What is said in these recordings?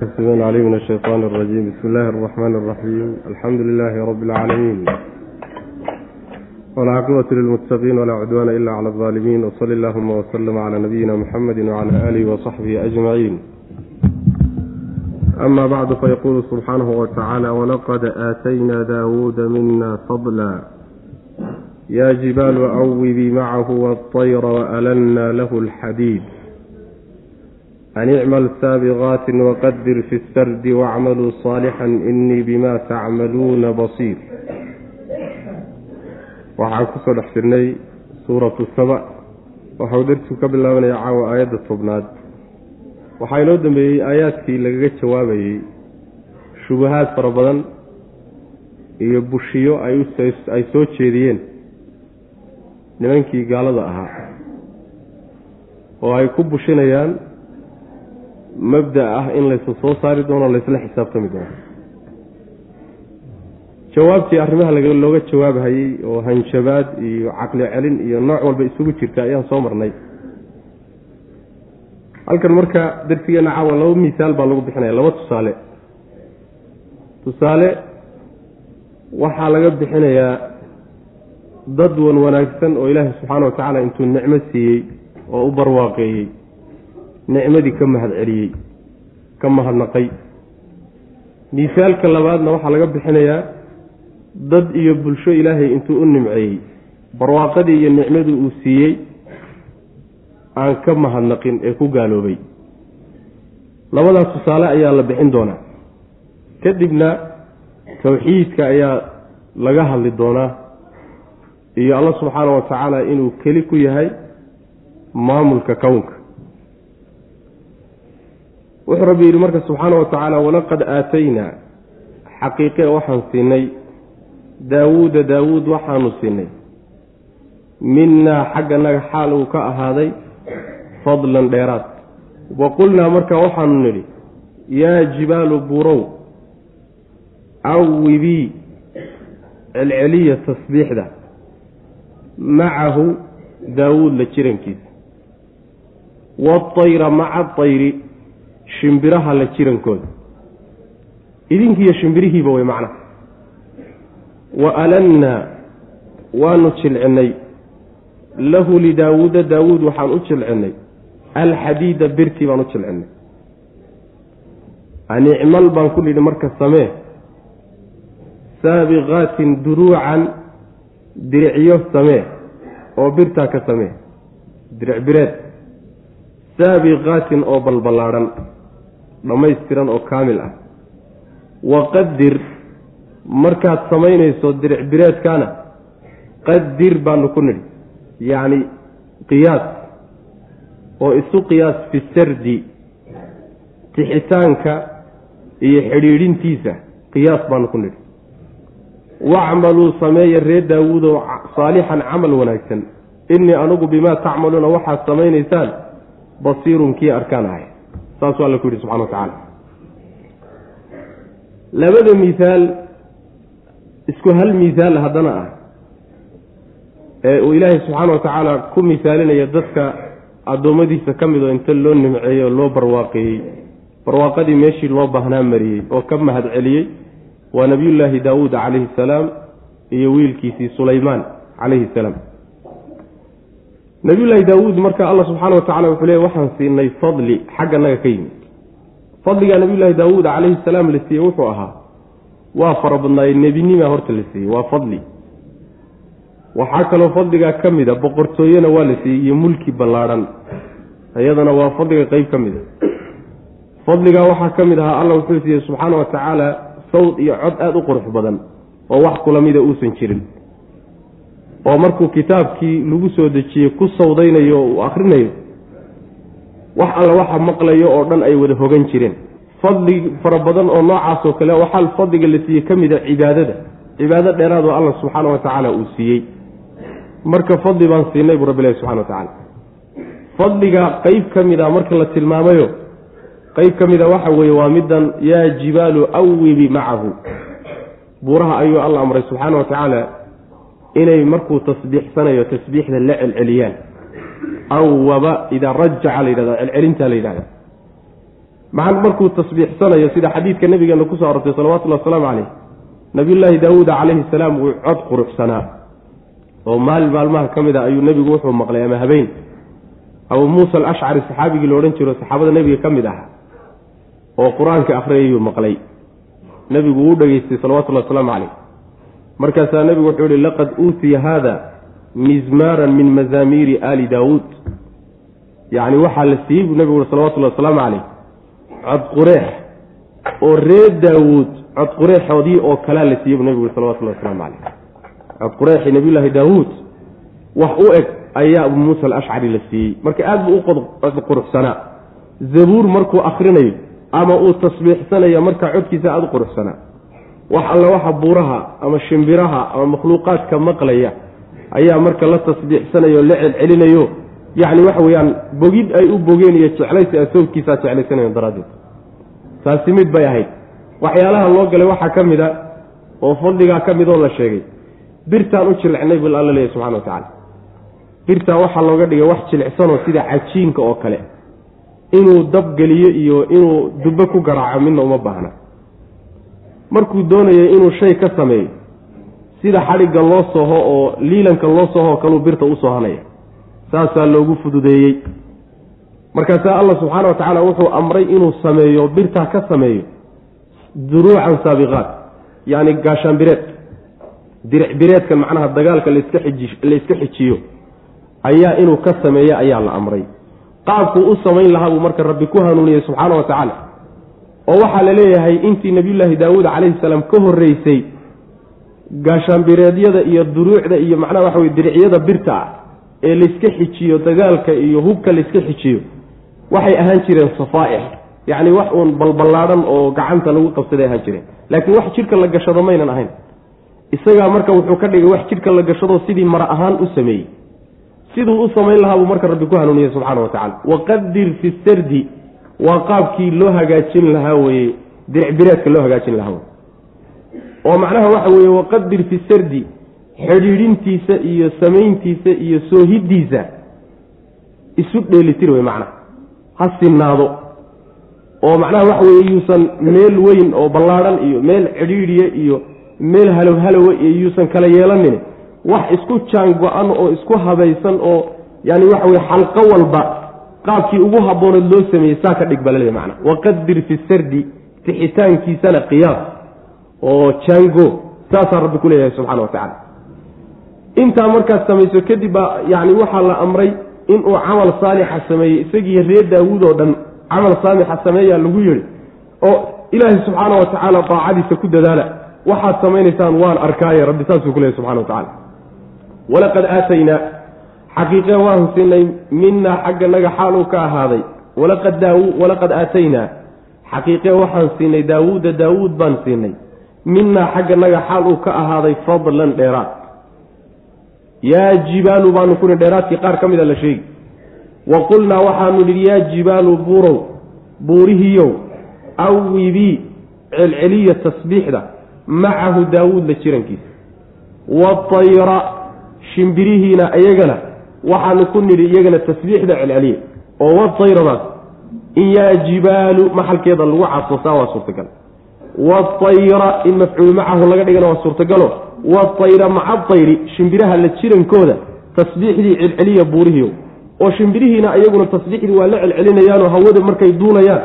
السميع العليم من الشيطان الرجيم بسم الله الرحمن الرحيم الحمد لله رب العالمين والعاقبة للمتقين ولا عدوان إلا على الظالمين وصل اللهم وسلم على نبينا محمد وعلى آله وصحبه أجمعين أما بعد فيقول سبحانه وتعالى ولقد آتينا داود منا فضلا يا جبال أوبي معه والطير وألنا له الحديد an icmal saabiqaatin waqadir fi sardi wacmaluu saalixan inii bima tacmaluuna basiir waxaan ku soo dhex jirnay suuratu saba waxau darsigu ka bilaabanaya caawa aayadda tobnaad waxaa inoo dambeeyey aayaadkii lagaga jawaabayey shubahaad fara badan iyo bushiyo ay soo jeediyeen nimankii gaalada ahaa oo ay ku bushinayaan mabda ah in laysa soo saari doono laysla xisaabtami doono jawaabtii arrimaha looga jawaabhayey oo hanjabaad iyo caqli celin iyo nooc walba isugu jirta ayaan soo marnay. Halkan marka darsigeena caawa laba misaal baa lagu bixinaya laba tusaale. Tusaale waxaa laga bixinayaa dad wan wanaagsan oo ilaahay subxaana wa tacaala intuu nicmo siiyey oo u barwaaqeeyey nicmadii ka mahad celiyey ka mahadnaqay misaalka labaadna waxaa laga bixinayaa dad iyo bulsho ilaahay intuu u nimceeyey. Barwaaqadii iyo nicmadii uu siiyey aan ka mahadnaqin ee ku gaaloobay. Labadaas tusaale ayaa la bixin doonaa. Kadibna tawxiidka ayaa laga hadli doonaa. Iyo alla subxaana wa tacaala inuu keli ku yahay maamulka kownka wuxuu rabbi yidhi marka subxaana wa tacaala walaqad aataynaa xaqiiqe waxaan siinay daawuuda daawuud waxaanu siinay. Minnaa xagganaga xaal uu ka ahaaday fadlan dheeraad. Wa qulnaa marka waxaanu nidhi yaa jibaalu burow cawibii celceliya tasbiixda macahu daawuud la jirankiisa. Waatayra maca atayri shimbiraha la jirankooda. Idinkiiyo shimbirihiiba way macnaha wa alannaa waanu jilcinnay lahu lidaawuuda daawuud waxaan u jilcinnay alxadiida birtii baan u jilcinnay anicmal baan ku nidhi marka samee. Saabiqaatin duruucan diricyo samee. Oo birtaa ka samee. Diric bireed. Saabiqaatin oo balballaadhan dhammaystiran oo kaamil ah. Waqadir markaad samaynayso diric bireedkaana qadir baanu ku nidhi. Yacni qiyaas oo isu qiyaas fi sardi tixitaanka iyo xidhiidhintiisa qiyaas baanu ku nidhi. Wacmaluu sameeya reer daawuudow saalixan camal wanaagsan. Innii anugu bimaa tacmaluuna waxaad samaynaysaan basiirun kii arkaan ahay saasuu alla ku yidhi subxana wa tacaala. Labada mihaal isku hal mihaal haddana ah ee uu ilaahay subxaana wa tacaala ku misaalinaya dadka addoommadiisa ka mid oo inta loo nimceeyey oo loo barwaaqeeyey. Barwaaqadii meeshii loo baahnaa mariyey oo ka mahad celiyey waa nabiyullaahi daawuud calayhi salaam iyo wiilkiisii sulaymaan calayhi salaam nabiyullaahi daawuud marka alla subxaana wa tacala wuxuu leey waxaan siinay fadli xagga naga ka yimid. Fadligaa nabiyullaahi daawuud calayhi salaam la siiyey wuxuu ahaa waa fara badnaaye nebinima horta la siiyey waa fadli. Waxaa kaloo fadligaa ka mid a boqortooyena waa la siiyey iyo mulki ballaadhan iyadana waa fadliga qeyb ka mid a fadligaa waxaa ka mid ahaa alla wuxuu siiyey subxaana wa tacaala sawd iyo cod aada u qurux badan oo wax kula mida uusan jirin oo markuu kitaabkii lagu soo dejiyey ku sawdaynayo oo uu akrinayo wax alla waxa maqlayo oo dhan ay wada hogan jireen. Fadli fara badan oo noocaasoo kale waxaa fadliga la siiyey ka mid a cibaadada. Cibaado dheeraad oo alla subxaana wa tacaala uu siiyey. Marka fadli baan siinay buu rabbi subxana wa tacaala fadliga qeyb ka mid a marka la tilmaamayo qeyb ka mid a waxa weeye waa middan yaa jibaalu awibi macahu buuraha ayuu alla amray subxaana wa tacaala inay markuu tasbiixsanayo tasbiixda la celceliyaan. Awaba idaa rajaca la yidhahda celcelintaa la yidhahda maa markuu tasbiixsanayo sida xadiidka nabigeena ku soo arortay salawatullhi wasalaamu caleyh nabiyullaahi daawuuda calayhi salaam wuu cod quruxsanaa. Oo maalin maalmaha ka mid a ayuu nebigu wuxuu maqlay ama habeen. Abuu muusa alashcari saxaabigii la odhan jiro saxaabada nebiga ka mid aha oo qur'aanka akhriyayuu maqlay. Nebigu wuu dhegeystay salawatullahi wasalaamu caleyh markaasaa nebigu wuxuu yihi laqad uutiya haada mizmaaran min mazaamiiri aali daawuud. Yacni waxaa la siiyey buu nebigu ui salawatullahi wasalaamu caleyh cod qureex oo reer daawuud cod qureexoodii oo kalaa la siiyey buu nebigu ui salawatullahi wasalaamu caleyh cod qureexii nabiyullaahi daawuud wax u eg ayaa abu muusa alashcari la siiyey. Marka aad buu u quruxsanaa. Zabuur markuu akrinayo ama uu tasbiixsanayo marka codkiisa aada u quruxsanaa wax alle waxa buuraha ama shimbiraha ama makhluuqaadka maqlaya ayaa marka la tasbiixsanayo la celcelinayo. Yacni waxa weeyaan bogid ay u bogeen iyo jeclaysi a sawdkiisaa jeclaysanayan daraaddeed. Taasi mid bay ahayd. Waxyaalaha loo galay waxaa ka mid a oo fadligaa ka mid oo la sheegay birtaan u jilicnay bul alla leeyahy subxana wa tacala birtaa waxaa looga dhigay wax jilicsanoo sida cajiinka oo kale. Inuu dab geliyo iyo inuu dubbe ku garaaco midna uma baahna markuu doonayo inuu shay ka sameeyo sida xadhigga loo soho oo liilanka loo soho kaluu birta u sohanaya saasaa loogu fududeeyey. Markaasaa allah subxaana wa tacaala wuxuu amray inuu sameeyo birtaa ka sameeyo duruucan saabiqaat yacni gaashaanbireed. Diric bireedkan macnaha dagaalka laska xiji layska xijiyo ayaa inuu ka sameeyo ayaa la amray. Qaabkuu u samayn lahaa buu marka rabbi ku hanuuniyey subxaana wa tacaala oo waxaa la leeyahay intii nabiyullaahi daawuud calayhi salaam ka horreysay gaashaanbireedyada iyo duruucda iyo macnaha waxa weye diricyada birta ah ee layska xijiyo dagaalka iyo hubka layska xijiyo waxay ahaan jireen safaaix. Yacni wax uun balballaadhan oo gacanta lagu qabsaday ahaan jireen. Laakiin wax jidhka la gashado maynan ahayn. Isagaa marka wuxuu ka dhigay wax jidhka la gashado sidii mara ahaan u sameeyey. Siduu u samayn lahaa buu marka rabbi ku hanuuniyey subxana wa tacala waqadir fi sardi waa qaabkii loo hagaajin lahaa weye diricbireedka loo hagaajin lahaa wey oo macnaha waxa weeye waqadir fi sardi xidhiidhintiisa iyo samayntiisa iyo soohiddiisa isu dheelitir wey macnaha ha sinaado oo macnaha waxa weeye yuusan meel weyn oo ballaadhan iyo meel cidhiidhiya iyo meel halow halowa iyo yuusan kala yeelanin wax isku jaan go-an oo isku habaysan oo yani waxa weye xalqo walba qaabkii ugu habbooneed loo sameeyey saa ka dhig balale macna. Waqadir fi sardi tixitaankiisana qiyaas oo jaango saasaa rabbi ku leeyahay subxana wa intaa markaad samayso kadib baa yani waxaa la amray inuu camal saalixa sameeyey isagii reer daawuud oo dhan camal saalixa sameeyaa lagu yihi oo ilaahay subxaana wa tacaala daacadiisa ku dadaala. Waxaad samaynaysaan waan arkaaye rabbi saasuu ku leeyahy subxana wa tacala walaqad aataynaa xaqiiqe waan siinay minaa xagganaga xaaluu ka ahaaday. Walaqad aataynaa. Xaqiiqe waxaan siinay daawuuda daawuud baan siinay minaa xagganaga xaal uu ka ahaaday fadlan dheeraad. Yaa jibaalu baanu kuni dheeraadkii qaar ka mida la sheegi. Wa qulnaa waxaanu nidhi yaa jibaalu buurow buurihiiyow awibii celceliya tasbiixda macahu daawuud la jirankiisa. Waatayra shimbirihiina iyagana waxaanu ku nidhi iyagana tasbiixda celceliya oo watayradaas in yaa jibaalu maxalkeeda lagu casoosaa waa suurtagal. Waatayra in mafcuul macahu laga dhigana waa suurtagalo. Watayra maca tayri shimbiraha la jirankooda tasbiixdii celceliya buurihiio oo shimbirihiina iyaguna tasbiixdii waa la celcelinayaanoo hawada markay duulayaan.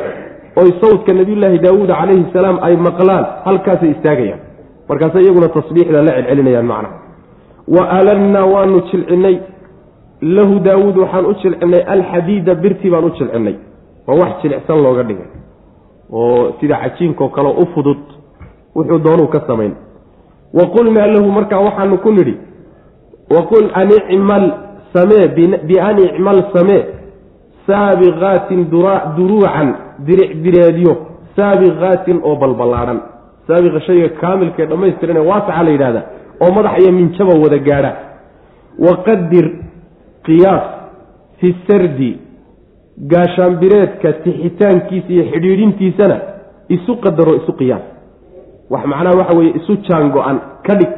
Oy sawdka nabiyullaahi daawuud calayhi salaam ay maqlaan halkaasay istaagayaan. Markaase iyaguna tasbiixda la celcelinayaan macnaha. Wa alannaa waanu jilcinay lahu daawuud waxaan u jilcinay alxadiida birtii baan u jilcinay waa wax jilicsan looga dhigay oo sida cajiinkao kaleo u fudud wuxuu doonuu ka samayn. Wa qulnaa lahu markaa waxaanu ku nidhi waqul an icmal samee bian icmal samee saabiqaatin duruucan diric direedyo saabiqaatin oo balballaadhan saabiqa shayga kaamilka ee dhammaystiran ee waasaca la yidhahda oo madax iyo minjaba wada gaadha. Waqadir qiyaas fi sardi gaashaanbireedka tixitaankiisa iyo xidhiidhintiisana isu qadaro isu qiyaas. Wax macnaha waxa weeye isu jaan go-an ka dhig.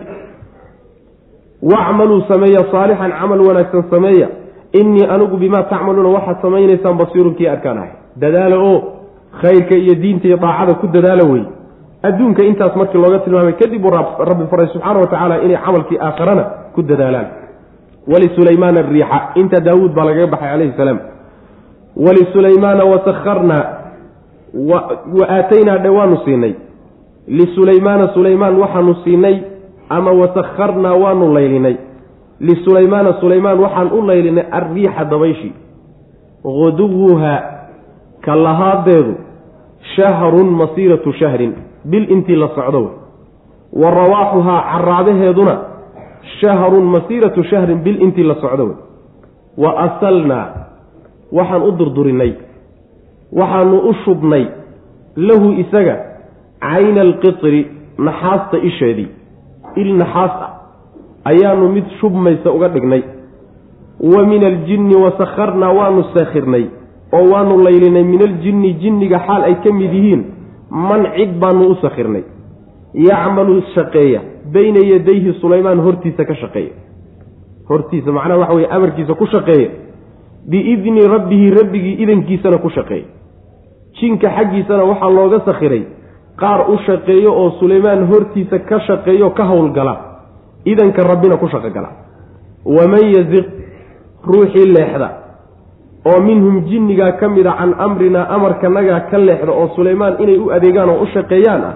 Wacmaluu sameeya saalixan camal wanaagsan sameeya. Innii anigu bimaa tacmaluuna waxaad samaynaysaan basiirun kii arkaan ahay. Dadaala oo khayrka iyo diinta iyo daacada ku dadaala wey adduunka intaas markii looga tilmaamay kadib uu rabbi faray subxaana wa tacaala inay camalkii aakharana ku dadaalaan walisulaymaana ariixa inta daawuud baa lagaga baxay calayhi salaam walisulaymaana wasakharnaa wa aataynaa dhe waanu siinay lisulaymaana sulaymaan waxaanu siinay ama wasakharnaa waanu laylinay lisulaymaana sulaymaan waxaan u laylinay arriixa dabayshii guduwuha ka lahaadeedu shahrun masiiratu shahrin bil intii la socdo wa rawaaxuhaa caraabaheeduna shahrun masiiratu shahrin bil intii la socdo wey. Wa asalnaa waxaan u durdurinay waxaanu u shubnay lahu isaga cayna alqitri naxaasta isheedii il naxaas ah ayaanu mid shubmaysa uga dhignay. Wa min aljinni wasakharnaa waanu sakhirnay oo waanu laylinay min aljinni jinniga xaal ay ka mid yihiin man cid baanu u sakhirnay. Yacmalu shaqeeya bayna yadayhi sulaymaan hortiisa ka shaqeeya. Hortiisa macnaha waxa weye amarkiisa ku shaqeeya. Biidni rabbihi rabbigii idankiisana ku shaqeeya. Jinka xaggiisana waxaa looga sakhiray qaar u shaqeeyo oo sulaymaan hortiisa ka shaqeeyo ka howlgala. Idanka rabbina ku shaqogala waman yaziq ruuxii leexda. Oo minhum jinnigaa ka mid a can amrinaa amarkanagaa ka leexda oo sulaymaan inay u adeegaan oo u shaqeeyaan ah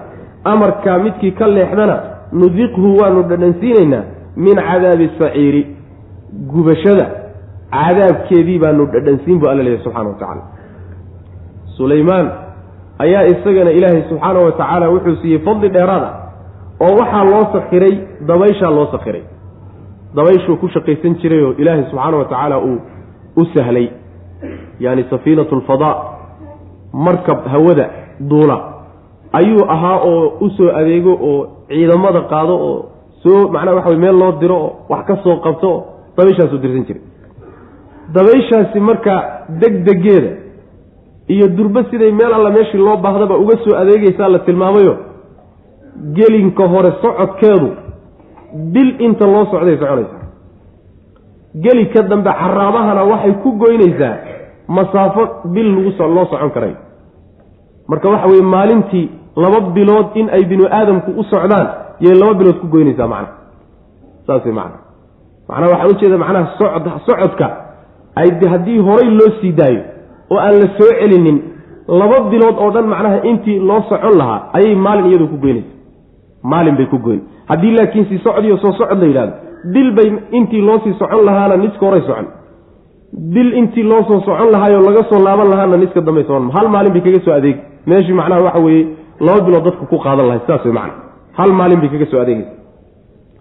amarkaa midkii ka leexdana nudiqhu waanu dhadhansiinaynaa min cadaabi saciiri gubashada cadaabkeedii baanu dhadhansiin bu alla leeyahy subxana wa tacaala. Sulaymaan ayaa isagana ilaahay subxaana wa tacaala wuxuu siiyey fadli dheeraad ah oo waxaa loo sakhiray dabayshaa loo sakhiray. Dabayshuu ku shaqaysan jiray oo ilaahay subxaana wa tacaala uu u sahlay yaani safiinatu alfadaa markab hawada duula ayuu ahaa oo u soo adeego oo ciidamada qaado oo soo macnaha waxa wey meel loo diro oo wax ka soo qabto oo dabayshaasuu dirsan jiray. Dabayshaasi marka degdegeeda iyo durbe siday meel alla meeshii loo baahdaba uga soo adeegaysaa la tilmaamayo gelinka hore socodkeedu bil inta loo socday soconaysaa geli ka dambe caraabahana waxay ku goynaysaa masaafo bil lagu loo socon karay. Marka waxa weye maalintii laba bilood in ay binu aadamku u socdaan yay laba bilood ku goynaysaa macna. Saas wey macna. Macnaha waxaan ujeeda macnaha socod socodka ay haddii horay loo sii daayo oo aan la soo celinin laba bilood oo dhan macnaha intii loo socon lahaa ayay maalin iyadu ku goynaysa maalin bay ku goyn. Haddii laakiin sii socdiyo soo socod la yidhahdo bil bay intii loo sii socon lahaana niska horay socon. Bil intii loo soo socon lahaayoo laga soo laaban lahaana niska dambay socon. Hal maalin bay kaga soo adeegi meeshii macnaha waxa weeye laba bilood dadka ku qaadan lahay sidaas wey macna. Hal maalin bay kaga soo adeegaysa.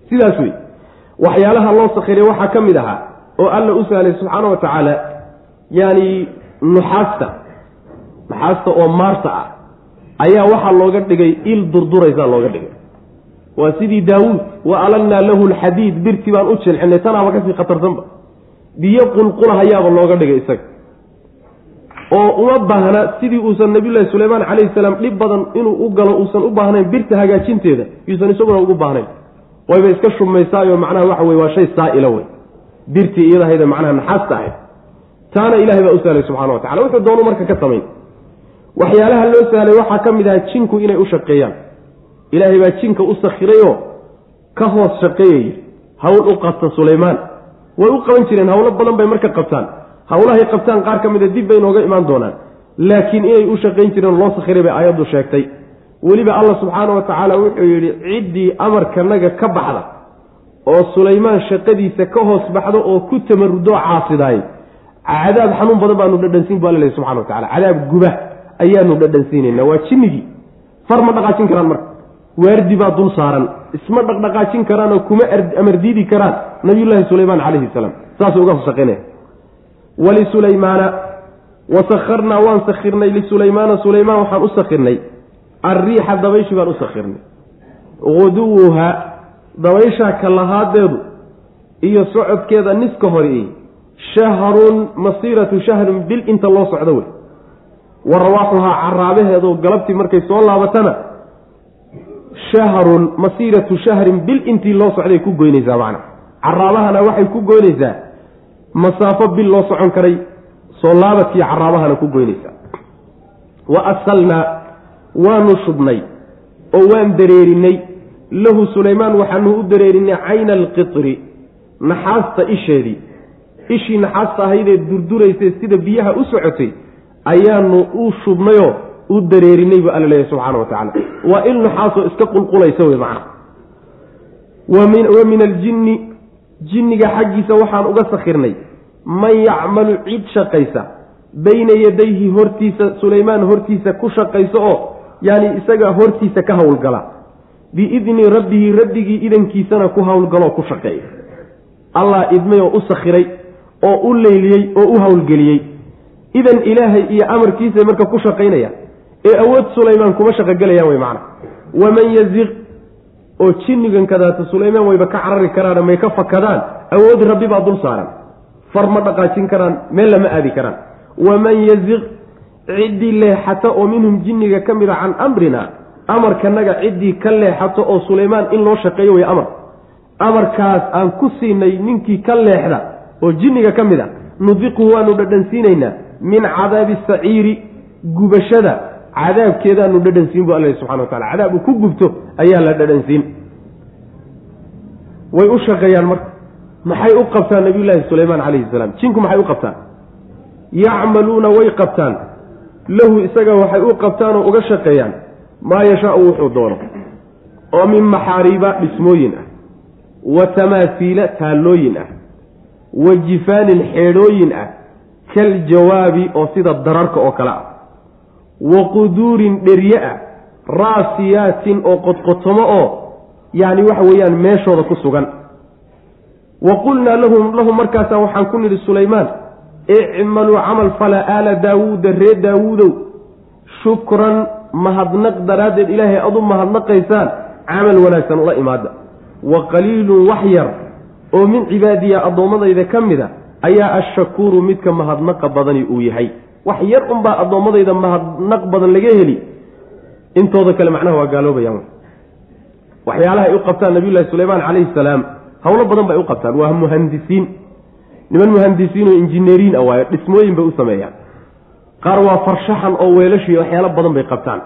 Sidaas wey waxyaalaha loo sakhiray waxaa ka mid ahaa oo alla u sahlay subxaana wa tacaala yaani nuxaasta. Nuxaasta oo maarta ah ayaa waxaa looga dhigay il durduraysaa looga dhigay. Waa sidii daawuud wa alannaa lahu lxadiid birti baan u jilxinay tanaaba ka sii khatarsanba. Biyo qulqulahayaaba looga dhigay isaga oo uma baahna sidii uusan nabiyullaahi suleymaan calayhi salaam dhib badan inuu u galo uusan u baahnayn birta hagaajinteeda yuusan isaguna ugu baahnayn. Wayba iska shumaysaayo macnaha waxa weye waa shay saa'ila wey birtii iyadahayda macnaha naxaasta ahayd. Taana ilahay baa u sahlay subxana wa tacala wuxuu doonu marka ka samayn. Waxyaalaha loo sahlay waxaa ka mid ahaa jinku inay u shaqeeyaan. Ilaahay baa jinka u sakhirayoo ka hoos shaqeeyay. Hawl u qabta sulaymaan. Way u qaban jireen hawlo badan bay marka qabtaan hawlahay qabtaan qaar ka mida dib bay nooga imaan doonaan. Laakiin inay u shaqayn jireen loo sakhiray bay aayaddu sheegtay. Weliba allah subxaana wa tacaala wuxuu yidhi ciddii amarkanaga ka baxda oo sulaymaan shaqadiisa ka hoos baxdo oo ku tamarudoo caasidaay cadaab xanuun badan baanu dhadhansiin bu alla lehy subxana wa tacala cadaab guba ayaanu dhadhansiinayna. Waa jinnigii. Far ma dhaqaajin karaan marka. Waardi baa dul saaran. Isma dhaqdhaqaajin karaanoo kuma amardiidi karaan nabiyullaahi sulaymaan calayhi salaam. Saasuu uga shaqaynaya walisulaymaana wasakharnaa waan sakhirnay lisulaymaana sulaymaan waxaan u sakhirnay alriixa dabayshi baan u sakhirnay guduwuha dabayshaa ka lahaadeedu iyo socodkeeda niska hore shahrun masiiratu shahrin bil inta loo socdo wey wa rawaaxuhaa caraabaheedu galabtii markay soo laabatana shahrun masiiratu shahrin bil intii loo socday ku goynaysaa macna caraabahana waxay ku goynaysaa masaafo bil loo socon karay soo laabadkii caraabahana ku goynaysaa wa asalnaa waanu shubnay oo waan dareerinay lahu sulaymaan waxaanu u dareerinay cayna alqitri naxaasta isheedii. Ishii naxaasta ahaydee durduraysay sida biyaha u socotay ayaanu u shubnayoo u dareerinay buu alla leeyahy subxaana wa tacaala. Waa il naxaasoo iska qulqulaysa wey macna wa min aljinni jinniga xaggiisa waxaan uga sakhirnay. Man yacmalu cid shaqaysa bayna yadayhi hortiisa sulaymaan hortiisa ku shaqaysa oo yaani isaga hortiisa ka howlgala biidni rabbihi rabbigii idankiisana ku howlgaloo ku shaqeeya allah idmay oo u sakhiray oo u leyliyey oo u howlgeliyey idan ilaahay iyo amarkiisay marka ku shaqaynaya ee awood sulaymaan kuma shaqogelayaan wey macana waman yaziq oo jinnigan kadaata sulaymaan wayba ka carari karaan may ka fakadaan awood rabbi baa dul saaran. Far ma dhaqaajin karaan meel lama aadi karaan. Waman yaziq ciddii leexata oo minhum jinniga ka mid a can amrina amarkanaga ciddii ka leexato oo sulaymaan in loo shaqeeyo way amar. Amarkaas aan ku siinay ninkii ka leexda oo jinniga ka mid a nudiquhu waanu dhadhansiinaynaa min cadaabi saciiri gubashada cadaabkeedaanu dhadhansiin bu alla subxana wa tacala cadaab uu ku gubto ayaa la dhadhansiin. Way u shaqeeyaan marka. Maxay u qabtaan nabiyullaahi sulaymaan calayhi salaam? Jinku maxay u qabtaan? Yacmaluuna way qabtaan. Lahu isaga waxay u qabtaan oo uga shaqeeyaan. Maa yashaau wuxuu doono. Oo min maxaariiba dhismooyin ah. Wa tamaasiila taallooyin ah. Wa jifaanin xeedhooyin ah. Kal jawaabi oo sida dararka oo kale ah wa quduurin dherye ah raasiyaatin oo qodqotomo oo yacni waxa weeyaan meeshooda ku sugan. Wa qulnaa lahum lahum markaasaa waxaan ku nidhi sulaymaan icmaluu camal fala aala daawuuda ree daawuudow shukran mahadnaq daraaddeed ilaahay adu mahadnaqaysaan camal wanaagsan ula imaada. Wa qaliilun wax yar oo min cibaadiya addoommadayda ka mid a ayaa ashakuuru midka mahadnaqa badani uu yahay wax yar unbaa addoommadayda mahadnaq badan laga heli. Intooda kale macnaha waa gaaloobayaan. Waxyaalaha ay u qabtaan nabiyullahi sulaymaan calayhi salaam howlo badan bay u qabtaan. Waa muhandisiin. Niman muhandisiin oo injineeriin ah waayo dhismooyin bay u sameeyaan. Qaar waa farshaxan oo weelashii waxyaalo badan bay qabtaan.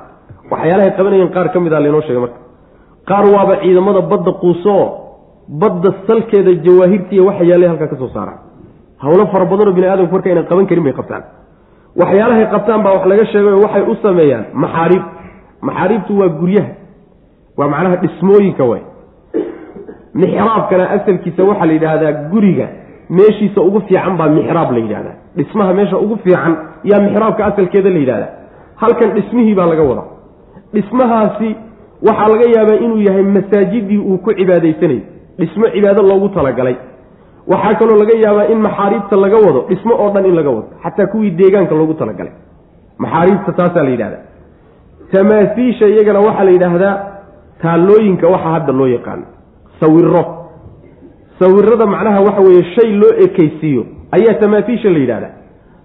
Waxyaalahay qabanayeen qaar ka mid a laynoo sheegay marka. Qaar waaba ciidamada badda quuso badda salkeeda jawaahirtiiya waxa yaallay halkaa ka soo saaraan howlo fara badanoo bini aadamku marka aynan qaban karin bay qabtaan waxyaalahay qabtaan baa wax laga sheegayo waxay u sameeyaan. Maxaariib maxaariibtu waa guryaha. Waa macnaha dhismooyinka way. Mixraabkana asalkiisa waxaa la yidhaahdaa guriga. Meeshiisa ugu fiican baa mixraab la yidhahdaa dhismaha meesha ugu fiican yaa mixraabka asalkeeda la yidhahdaa halkan dhismihii baa laga wadaa. Dhismahaasi waxaa laga yaabaa inuu yahay masaajidii uu ku cibaadaysanayo dhismo cibaado loogu talagalay waxaa kaloo laga yaabaa in maxaariibta laga wado dhismo oo dhan in laga wado xataa kuwii deegaanka loogu talagalay. Maxaariibta taasaa la yidhahdaa. Tamaasiisha iyagana waxaa la yidhaahdaa taallooyinka waxa hadda loo yaqaano sawiro sawirada macnaha waxa weeye shay loo ekaysiiyo ayaa tamaasiisha la yidhahdaa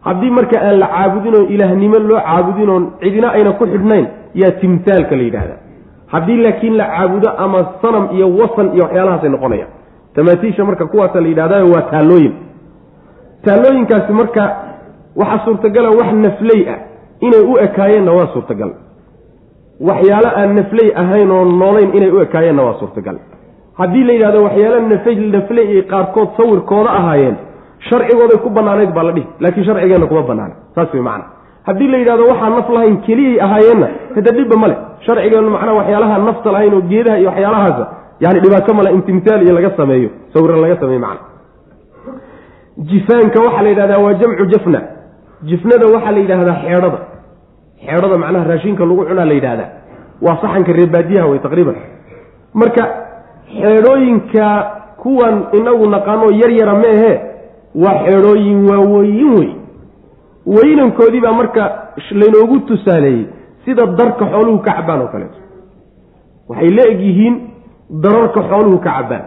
haddii marka aan la caabudin oo ilaahnimo loo caabudin oon cidina ayna ku xidhnayn yaa timtaalka la yidhahdaa haddii laakiin la caabudo ama sanam iyo wasan iyo waxyaalahaasay noqonayaan tamaasiisha marka kuwaasa la yidhahdaa waa taallooyin taallooyinkaasi marka waxaa suurtagala wax nafley ah inay u ekaayeenna waa suurtagal. Waxyaalo aan nafley ahayn oo noolayn inay u ekaayeenna waa suurtagal. Haddii la yidhahdo waxyaalo nafay nafley ay qaarkood sawirkooda ahaayeen sharcigooday ku banaanayd baa la dhihi laakiin sharcigeenna kuma banaana saas wey macana haddii la yidhahdo waxaan naf lahayn keliyay ahaayeenna hada dhibba male sharcigeennu macnaha waxyaalaha nafta lahayn oo geedaha iyo waxyaalahaasa yani dhibaato male in timtaal iyo laga sameeyo. Sawira laga sameeyo macna. Jifaanka waxaa la yidhahdaa waa jamcu jafna. Jifnada waxaa la yidhaahdaa xeedhada. Xeedhada macnaha raashinka lagu cunaa la yidhahdaa. Waa saxanka reebaadiyaha wey taqriiban. Marka xeedhooyinka kuwan inagu naqaano yar yara meehe waa xeedhooyin waaweyin wey. Weynankoodii baa marka laynoogu tusaaleeyey sida darka xooluhu ka cabaan oo kaleeto waxay la eg yihiin dararka xooluhu ka cabaan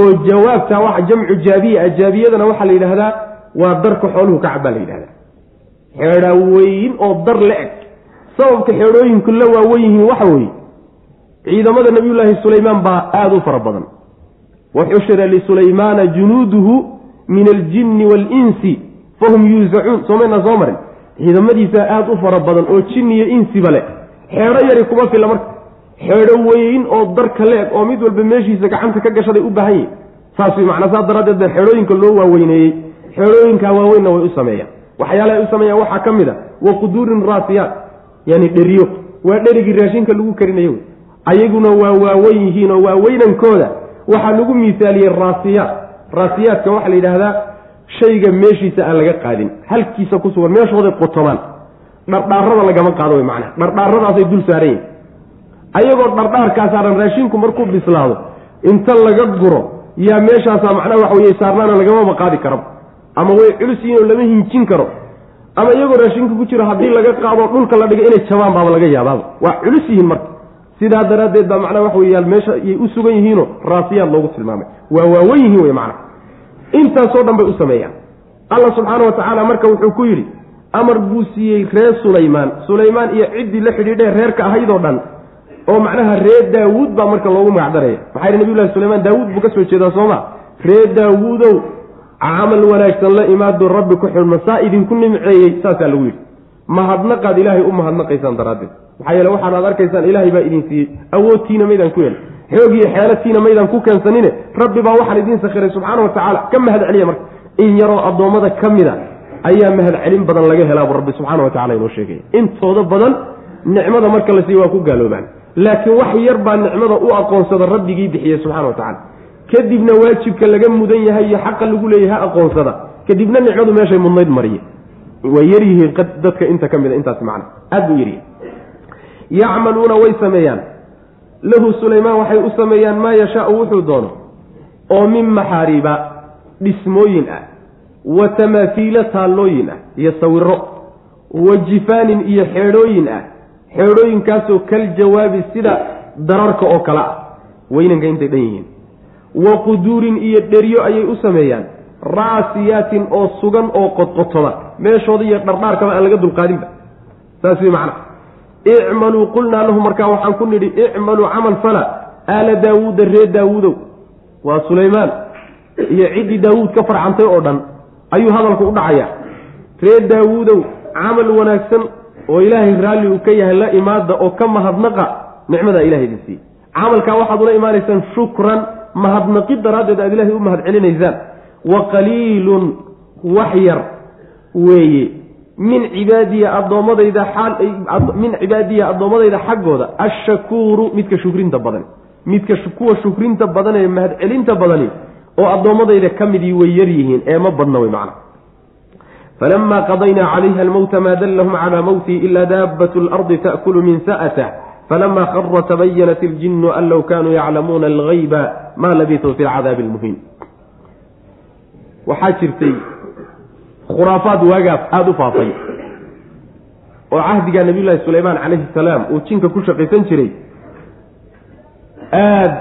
oo jawaabta waxa jamcu jaabiya jaabiyadana waxaa la yidhaahdaa waa darka xooluhu ka cabaan la yidhahdaa xeedhaa weyn oo dar la eg. Sababka xeedhooyinku la waawen yihiin waxa weeye ciidamada nabiyullaahi sulaymaan baa aada u fara badan. Wa xushira lisulaymaana junuuduhu min aljinni waalinsi fahum yuusacuun soomayna soo marin? Ciidamadiisa aada u fara badan oo jinniyo insiba leh xeedho yari kuma filla marka xeedho weyn oo darka leeg oo mid walba meeshiisa gacanta ka gashaday u baahan yihiin saas way macnaa saas daraaddeed baa xeedhooyinka loo waaweyneeyey. Xeedhooyinkaa waaweynna way u sameeyaan. Waxyaalaha ay u sameeyaan waxaa ka mid a wa quduurin raasiyaat yani dheriyo. Waa dherigii raashinka lagu karinayo ayaguna waa waaweyn yihiin oo waaweynankooda waxaa lagu miisaaliyey raasiyaat. Raasiyaadka waxaa la yidhaahdaa shayga meeshiisa aan laga qaadin. Halkiisa ku sugan meeshooday qotomaan dhardhaarada lagama qaado way macnaha dhardhaaradaasay dul saaran yihiin ayagoo dhardhaarkaa saaran raashinku markuu bislaado inta laga guro yaa meeshaasaa macnaha waxa weye saarnaana lagamaba qaadi karo. Ama way culus yihiin oo lama hinjin karo. Ama iyagoo raashinka ku jiro haddii laga qaado dhulka la dhigo inay jabaan baaba laga yaabaaba waa culus yihiin marka. Sidaa daraaddeed baa macnaha waxa weyaal meesha yay u sugan yihiinoo raasiyaad loogu tilmaamay. Waa waawen yihiin wey macnaha. Intaasoo dhan bay u sameeyaan. Allah subxaana wa tacaala marka wuxuu ku yidhi amar buu siiyey reer sulaymaan. Sulaymaan iyo ciddii la xidhiidhee reerka ahaydoo dhan oo macnaha reer daawuud baa marka loogu magacdaraya. Maxaa yidhi nabiyullahi sulaymaan daawuud buu ka soo jeedaa sooma reer daawuudow camal wanaagsan la imaado rabbi ku xidhma saa idinku nimceeyey saasaa lagu yidhi. Mahadnaqaad ilaahay u mahadnaqaysaan daraaddeed. Maxaa yeele waxaan aad arkaysaan ilaahay baa idin siiyey. Awoodtiina maydaan ku helin xoog iyo xeelatiina maydaan ku keensanine. Rabbi baa waxaan idiin sakhiray subxaana wa tacaala ka mahad celiya marka. In yaroo addoommada ka mida ayaa mahad celin badan laga helaabu rabbi subxaana wa tacala inoo sheegaya intooda badan nicmada marka la siiye waa ku gaaloobaan laakiin wax yar baa nicmada u aqoonsada rabbigii bixiyey subxana wa tacala kadibna waajibka laga mudan yahay iyo xaqa lagu leeyahay ha aqoonsada. Kadibna nicmadu meeshay mudnayd mariye. Way yaryihiin dadka inta ka mida intaas macna. Aad buu yaryihin yacmaluuna way sameeyaan. Lahu sulaymaan waxay u sameeyaan maa yashaau wuxuu doono. Oo min maxaariiba dhismooyin ah wa tamaahiila taallooyin ah iyo sawiro wa jifaanin iyo xeedhooyin ah xeedhooyinkaasoo kal jawaabi sida dararka oo kale ah weynanka intay dhan yihiin. Wa quduurin iyo dheryo ayay u sameeyaan. Raasiyaatin oo sugan oo qodqotoma meeshooda iyo dhardhaarkaba aan laga dulqaadinba. Saas wey macna. Icmaluu qulnaa lahu markaa waxaan ku nidhi icmaluu camal fala aala daawuuda ree daawuudow. Waa sulaymaan iyo ciddii daawuud ka farcantay oo dhan ayuu hadalku u dhacayaa. Ree daawuudow camal wanaagsan oo ilaahay raalli uu ka yahay la imaada oo ka mahadnaqa nicmadaa ilahay idin siiyey. Camalkaa waxaad ula imaanaysaan shukran mahadnaqid daraaddeed aad ilahay u mahad celinaysaan wa qaliilun wax yar weeye. Min cibaadiya addoommadayda min cibaadiya addoommadayda xaggooda ashakuuru midka shukrinta badan. Midka kuwa shukrinta badan ee mahadcelinta badani oo addoommadayda ka midii way yar yihiin ee ma badna wey macna falama qadaynaa calayha almowta maa dallahum calaa mowtii ila daabat lardi ta'kulu min sa'atah falama khara tabayanat iljinu an low kanuu yaclamuuna algayba ma labisuu fi lcadaabi almuhiin waxaa jirtay khuraafaad waagaas aada u faafay oo cahdigaa nabiyullaahi sulaymaan calayhi salaam uu jinka ku shaqaysan jiray aada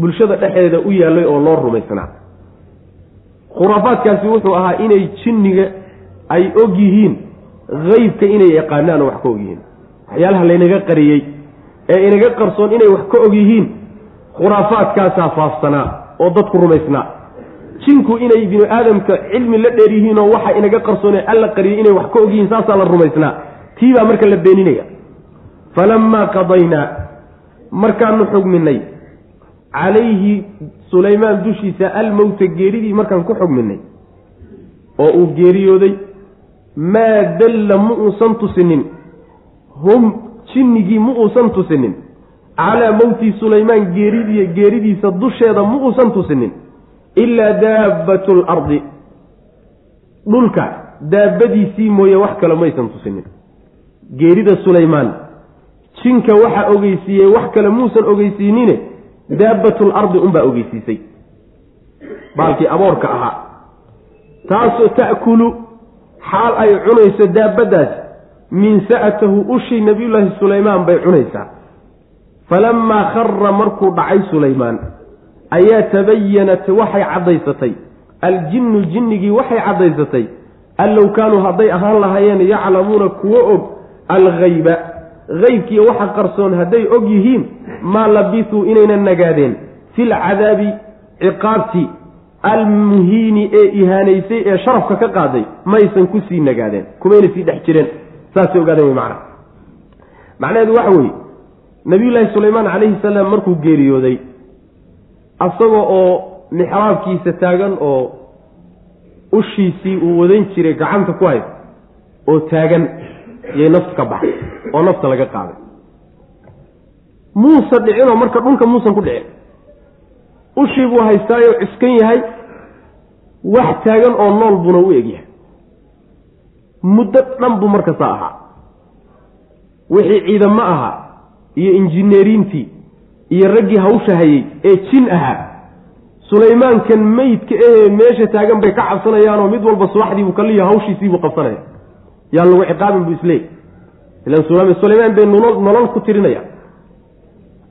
bulshada dhexdeeda u yaallay oo loo rumaysnaa. Khuraafaadkaasi wuxuu ahaa inay jinniga ay og yihiin haybka inay yaqaanaan oo wax ka og yihiin waxyaalaha laynaga qariyey ee inaga qarsoon inay wax ka og yihiin khuraafaadkaasaa faafsanaa oo dadku rumaysnaa. Jinku inay binu aadamka cilmi la dheer yihiinoo waxa inaga qarsoone alla qariyay inay wax ka og yihiin saasaa la rumaysnaa. Tii baa marka la beeninaya. Falamaa qadaynaa markaanu xugminay calayhi sulaymaan dushiisa almowta geeridii markaan ku xugminay oo uu geeriyooday maa dalla ma uusan tusinin. Hum jinnigii ma uusan tusinin. Calaa mowti sulaymaan geeridii geeridiisa dusheeda ma uusan tusinin. Ilaa daabbatu lardi dhulka daabadiisii mooye wax kale maysan tusinin. Geerida sulaymaan. Jinka waxaa ogeysiiyey wax kale muusan ogeysiinine daabatu lardi unbaa ogeysiisay. Baalkii aboorka ahaa. Taasoo ta'kulu xaal ay cunayso daabaddaas min sa'atahu ushii nabiyullaahi sulaymaan bay cunaysaa falamaa khara markuu dhacay sulaymaan ayaa tabayanat waxay caddaysatay. Aljinnu jinnigii waxay caddaysatay. An low kaanuu hadday ahaan lahaayeen yaclamuuna kuwo og alghayba. Haybkiiyo waxa qarsoon hadday og yihiin maa labisuu inaynan nagaadeen. Fil cadaabi ciqaabtii almuhiini ee ihaanaysay ee sharafka ka qaaday maysan ku sii nagaadeen kumayna sii dhex jireen saasay ogaadeen wey macna. Macnaheedu waxa weeye nabiyullaahi sulaymaan calayhi salaam markuu geeriyooday asaga oo mixraabkiisa taagan oo ushiisii uu wadan jiray gacanta ku hay oo taagan yay nafta ka baxay oo nafta laga qaaday. Muusa dhicinoo marka dhulka muusan ku dhicin. Ushii buu haystaayoo ciskan yahay wax taagan oo nool buna u egyahay muddo dhan buu markasta ahaa. Wixii ciidamo ahaa iyo injineeriintii iyo raggii hawsha hayey ee jin ahaa sulaymaankan meydka ahee meesha taagan bay ka cabsanayaanoo mid walba subaxdiibuu kaliya hawshiisiibuu qabsanaya. Yaan lagu ciqaabin buu isleey ilan sulaymaan bay nolol ku tirinaya.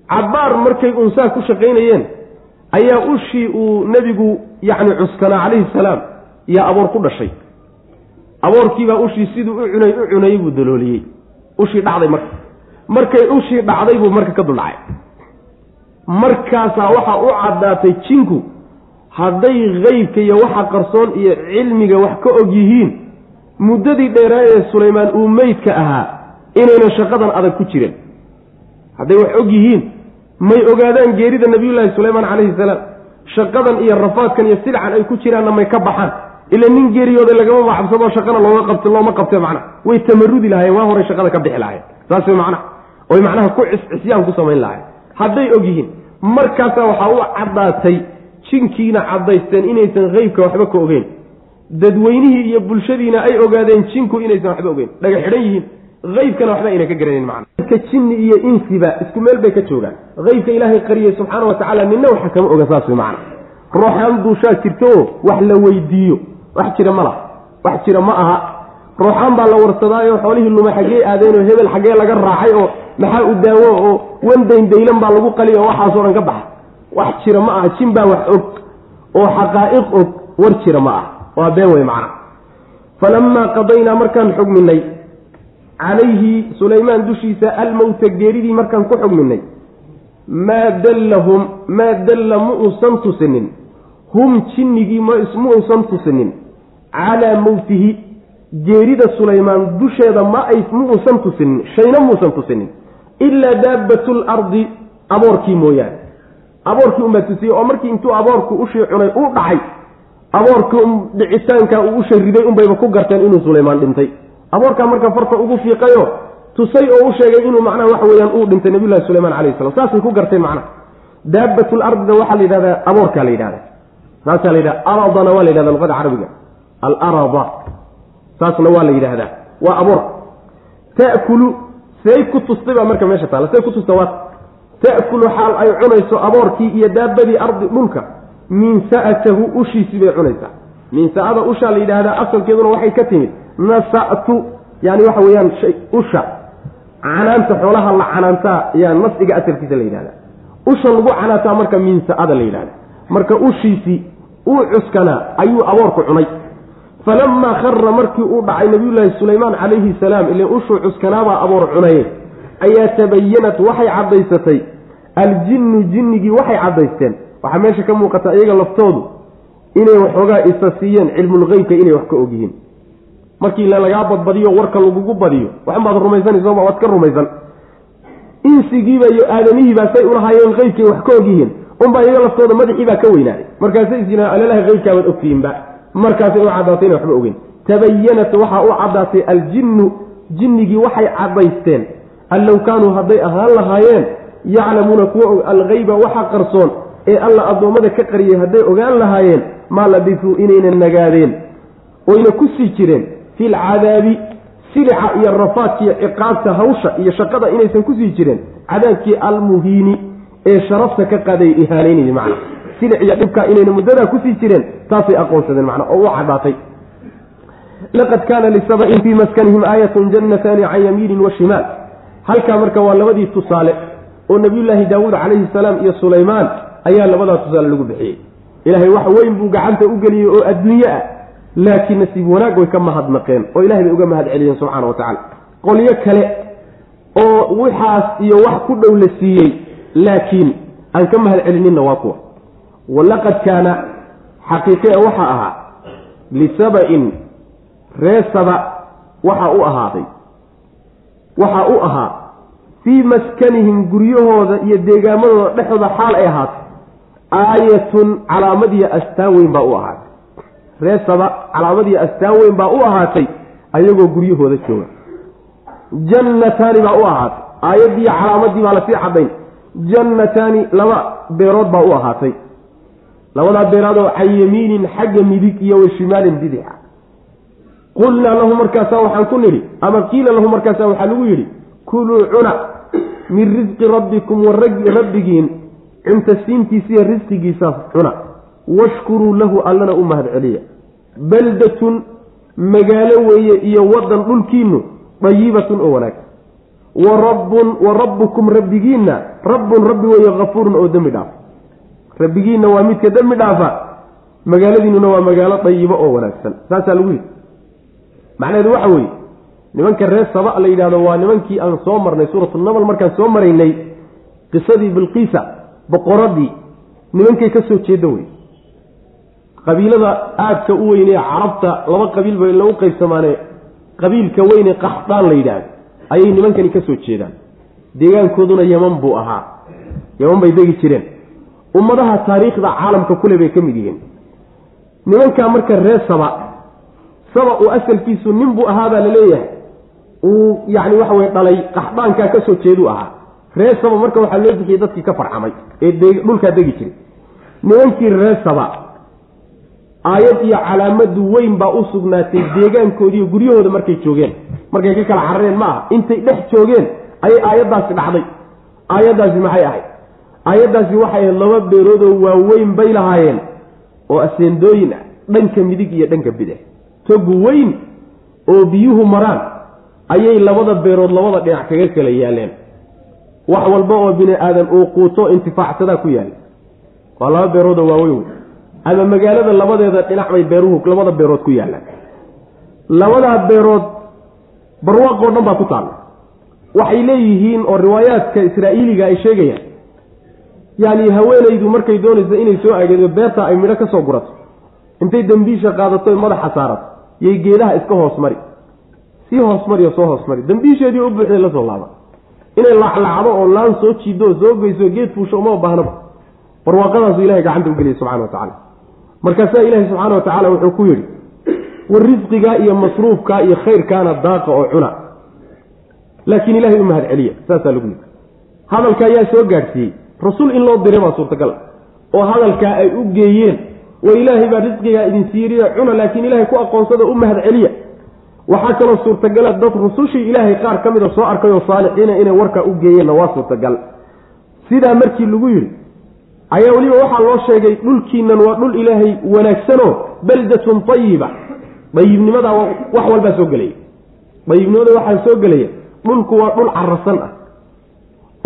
Cabaar markay unsaa ku shaqaynayeen ayaa ushii uu nebigu yacni cuskanaa calayhi salaam yaa aboor ku dhashay. Aboorkiibaa ushii siduu u cunay u cunayey buu dalooliyey. Ushii dhacday marka. Markay ushii dhacday buu marka ka duldhacay. Markaasaa waxaa u caddaatay jinku hadday qeybka iyo waxa qarsoon iyo cilmiga wax ka og yihiin muddadii dheeraa ee sulaymaan uu meydka ahaa inaynan shaqadan adag ku jirin hadday wax og yihiin may ogaadaan geerida nabiyullaahi sulaymaan calayhi salaam. Shaqadan iyo rafaadkan iyo silcan ay ku jiraanna may ka baxaan. Ila nin geeriyooday lagama macabsadoo shaqana looma qabt looma qabte macna. Way tamarudi lahayen waa horay shaqada ka bixi lahayen saas way macnaha oy macnaha ku ciscisyaan ku samayn lahayen hadday og yihiin markaasaa waxaa u caddaatay jinkiina caddaysteen inaysan qeybka waxba ka ogeyn. Dadweynihii iyo bulshadiina ay ogaadeen jinku inaysan waxba ogeyn. Dhaga xidhan yihiin qeybkana waxba ayna ka garanayn macna. Ka jinni iyo insiba isku meel bay ka joogaan. Qeybka ilaahay qariyey subxaana wa tacaala ninna waxa kama oga saas way macna. Ruuxaan duushaa jirto oo wax la weydiiyo. Wax jira ma laha. Wax jira ma aha. Ruuxaan baa la warsadaayo xoolihii lumay xaggee aadeen oo hebel xaggee laga raacay oo maxaa u daawo oo wandayn daylan baa lagu qaliy oo waxaasoo dhan ka baxa. Wax jira ma aha. Jin baa wax og oo xaqaa'iq og war jira ma aha. Waa been wey macna. Falamaa qadaynaa markaan xugminay calayhi sulaymaan dushiisa almowta geeridii markaan ku xugminay maa dallahum maa dalla ma uusan tusinin hum jinnigii ma uusan tusinin calaa mowtihi geerida sulaymaan dusheeda ma ay ma uusan tusinin shayna muusan tusinin ilaa daabatu lardi aboorkii mooyaane. Aboorkii unbaa tusiyey oo markii intuu aboorku ushii cunay uu dhacay aboorka dhicitaanka uu u shariday unbayba ku garteen inuu sulaymaan dhintay aboorkaa marka farta ugu fiiqayo tusay oo u sheegay inuu macnaha waxa weyaan uu dhintay nabiyullahi sulaymaan calayhi salam saasay ku garteen macnaha. Daabatul ardina waxaa la yidhahdaa aboorkaa la yidhahda saasaa la yidhahda aradana waa la yidhahda luqada carabiga. Alarada saasna waa la yidhaahdaa waa aboor ta'kulu say ku tustay baa marka meesha taalla say ku tusta waa ta'kulu xaal ay cunayso aboorkii iyo daabadii ardi dhulka. Min sa'atahu ushiisii bay cunaysaa. Min sa'ada ushaa la yidhaahdaa asalkeeduna waxay ka timid nasa'tu yani waxa weeyaan usha. Canaanta xoolaha la canaantaa ayaa nasciga asalkiisa la yidhahdaa usha lagu canaantaa marka min sa'ada la yidhahda marka ushiisii uu cuskanaa ayuu aboorku cunay. Falamaa khara markii uu dhacay nabiyullaahi sulaymaan calayhi salaam ile ushuu cuskanaabaa aboor cunaye ayaa tabayanat waxay caddaysatay. Aljinnu jinnigii waxay caddaysteen. Waxaa meesha ka muuqata iyaga laftoodu inay waxoogaa isa siiyeen cilmulgeybka inay wax ka ogyihiin markii lagaa badbadiyo warka lagugu badiyo. Waxunbaad rumaysanaysooma waad ka rumaysan. Insigiiba iyo aadamihiibaa say ulahaayeen qeybkay wax ka ogyihiin unbaa iyaga laftooda madaxiibaa ka weynaaday. Markaasay isyiraa alalaha qeybkaabaad ogtihiinba. Markaasay u caddaatay inay waxba ogeyn tabayanat waxaa u caddaatay aljinnu jinnigii waxay caddaysteen. An low kaanuu hadday ahaan lahaayeen yaclamuuna kuwa og algeyba waxa qarsoon ee alla addoommada ka qariyay hadday ogaan lahaayeen maa labisuu inaynan nagaadeen. Oyna ku sii jireen fi lcadaabi silica iyo rafaadkiiyo ciqaabta hawsha iyo shaqada inaysan ku sii jireen cadaabkii almuhiini ee sharafta ka qaaday ihaanaynayay macna silic iyo dhibkaa inayna muddadaa ku sii jireen taasay aqoonsadeen macna oo u caddaatay laqad kaana lisabcin fii maskanihim aayatun jannataani can yamiinin wa shimaal halkaa marka waa labadii tusaale oo nabiyullaahi daawuud calayhi salaam iyo sulaymaan ayaa labadaa tusaale lagu bixiyey ilaahay wax weyn buu gacanta u geliyey oo adduunye ah laakiin nasiib wanaag way ka mahadnaqeen oo ilahay bay uga mahad celiyeen subxaana wa tacaala. Qolyo kale oo waxaas iyo wax ku dhow la siiyey laakiin aan ka mahad celininna waa kuwa. Walaqad kaana xaqiiqee waxaa ahaa lisaba-in ree saba waxaa u ahaaday. Waxaa u ahaa fii maskanihim guryahooda iyo deegaamadooda dhexdooda xaal ay ahaatay. Aayatun calaamadiyo astaan weyn baa u ahaatay ree saba calaamadiyo astaan weyn baa u ahaatay ayagoo guryahooda jooga. Jannataani baa u ahaatay. Aayaddiiyo calaamadii baa la sii caddayn. Jannataani laba beerood baa u ahaatay. Labadaa beeraadoo can yamiinin xagga midig iyo wa shimaalin bidixa qulnaa lahu markaasaa waxaan ku nidhi ama qiila lahu markaasaa waxaa lagu yidhi kuluu cuna min risqi rabbikum wa rabbigiin cuntasiintiisiiyo risqigiisa cuna. Washkuruu lahu allana u mahad celiya baldatun magaalo weeye iyo waddan dhulkiinu dayibatun oo wanaagsan wa rabbun wa rabbukum rabbigiinna rabbun rabbi weeye kafuurun oo dembi dhaafa rabbigiinna waa midka dembi dhaafa magaaladiinuna waa magaalo dayibo oo wanaagsan. Saasaa lagu yidhi. Macnaheedu waxa weeye nimanka reer saba la yidhahdo waa nimankii aan soo marnay suuratu nabal markaan soo maraynay qisadii bilqiisa boqoradii nimankay ka soo jeeda wey qabiilada aadka u weynee carabta laba qabiil bay lagu qaybsamaane qabiilka weyne qaxdaan la yidhaahdo ayay nimankani ka soo jeedaan. Deegaankooduna yeman buu ahaa. Yeman bay degi jireen. Ummadaha taariikhda caalamka kule bay ka mid yihiin. Nimankaa marka reer saba saba uu asalkiisu nin buu ahaabaa la leeyahay. Uu yacni waxa weye dhalay qaxdaankaa ka soo jeeduu ahaa. Reer saba marka waxaa loo bixiyey dadkii ka farxamay ee dhulkaa degi jiray. Nimankii reer saba aayad iyo calaamadu weyn baa u sugnaatay deegaankoodiiyo guryahooda markay joogeen. Markay ka kala carareen ma aha intay dhex joogeen ayay aayaddaasi dhacday. Aayaddaasi maxay ahayd? Aayaddaasi waxay ahayd laba beeroodoo waaweyn bay lahaayeen oo aseendooyin ah dhanka midig iyo dhanka bidix togu weyn oo biyuhu maraan ayay labada beerood labada dhinac kaga kala yaaleen. Wax walba oo bini aadan uu quuto intifaacsadaa ku yaalla waa laba beeroodoo waaweyn wey ama magaalada labadeeda dhinac bay beeruhu labada beerood ku yaallaan. Labadaa beerood barwaaqoo dhan baa ku taalla waxay leeyihiin oo riwaayaadka israa'iiliga ay sheegayaan yacni haweenaydu markay doonayso inay soo ageedo beerta ay midho ka soo gurato. Intay dembiisha qaadato madaxa saarato. Yay geedaha iska hoos mari. Sii hoos mari oo soo hoos mari. Dambiisheedii u buuxday la soo laaba inay laclacdo oo laan soo jiido oo soo geyso geed fuusho uma baahnaba barwaaqadaasu ilahay gacanta u geliyay subxana wa tacala markaasaa ilaahi subxaana wa tacaala wuxuu ku yidhi war risqigaa iyo masruufkaa iyo khayrkaana daaqa oo cuna. Laakiin ilahay u mahad celiya saasaa lagu yidhi. Hadalka ayaa soo gaadhsiiyey rasuul in loo diray baa suurtagal oo hadalkaa ay u geeyeen war ilaahay baa risqigaa idin siiriya cuna laakiin ilaahay ku aqoonsada u mahad celiya waxaa kaloo suurtagala dad rusushii ilaahay qaar ka mida soo arkay oo saalixiina inay warkaa u geeyeenna waa suurtagal. Sidaa markii lagu yidhi ayaa weliba waxaa loo sheegay dhulkiinan waa dhul ilaahay wanaagsanoo baldatun tayiba dayibnimadaa wax walbaa soo gelaya dayibnimada waxaa soo gelaya dhulku waa dhul carasan ah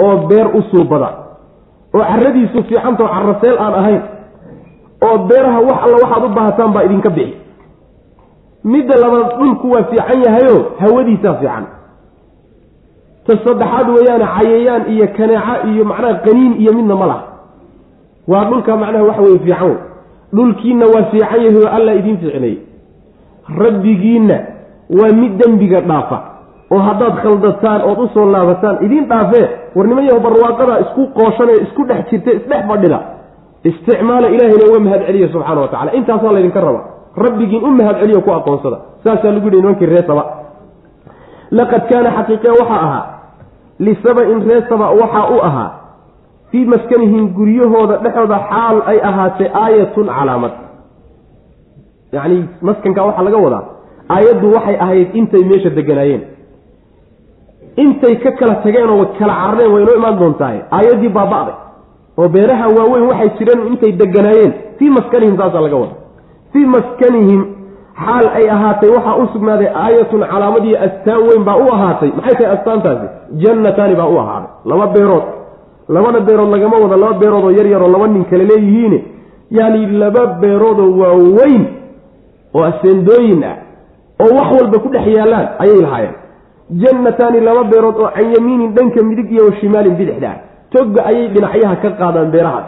oo beer u suubada oo caradiisu fiicantao caraseel aan ahayn. Oo beeraha wax alla waxaad u baahataan baa idinka bixi. Midda labaad dhulku waa fiican yahayo hawadiisaa fiican. Ta saddexaad weeyaane cayayaan iyo kaneeca iyo macnaha qaniin iyo midna ma laha waa dhulka macnaha waxa weye fiican. Wey dhulkiinna waa fiican yahay oo alla idiin fiicneeyey rabbigiinna waa mid dembiga dhaafa. Oo haddaad khaldataan ood u soo laabataan idiin dhaafee war niman yaho barwaaqada isku qooshanee isku dhex jirta isdhex fadhida. Isticmaala ilahayna uga mahad celiya subxaana wa tacala intaasaa laydinka raba rabbigiin u mahad celiyo ku aqoonsada. Saasaa lagu yihi nimankii ree saba. Laqad kaana xaqiiqe waxaa ahaa. Lisaba-in ree saba waxaa u ahaa fii maskanihim guryahooda dhexooda xaal ay ahaatee aayatun calaamad. Yacni maskanka waxaa laga wadaa aayaddu waxay ahayd intay meesha deganaayeen. Intay ka kala tageen oo kala carareen way inoo imaan doontahay aayaddii baaba'day oo beeraha waaweyn waxay jireen intay deganaayeen. Fii maskanihim saasaa laga wada fii maskanihim xaal ay ahaatay waxaa u sugnaaday aayatun calaamadii astaan weyn baa u ahaatay. Maxay tahay astaantaasi? Jannataani baa u ahaaday. Laba beerood labada beerood lagama wada laba beeroodoo yar yaroo laba nin kale leeyihiin yaani laba beeroodoo waaweyn oo aseendooyin ah oo wax walba ku dhex yaallaan ayay lahaayeen. Jannataani laba beerood oo can yamiinin dhanka midig iyo wa shimaalin bidixda ah togga ayay dhinacyaha ka qaadaan beerahaas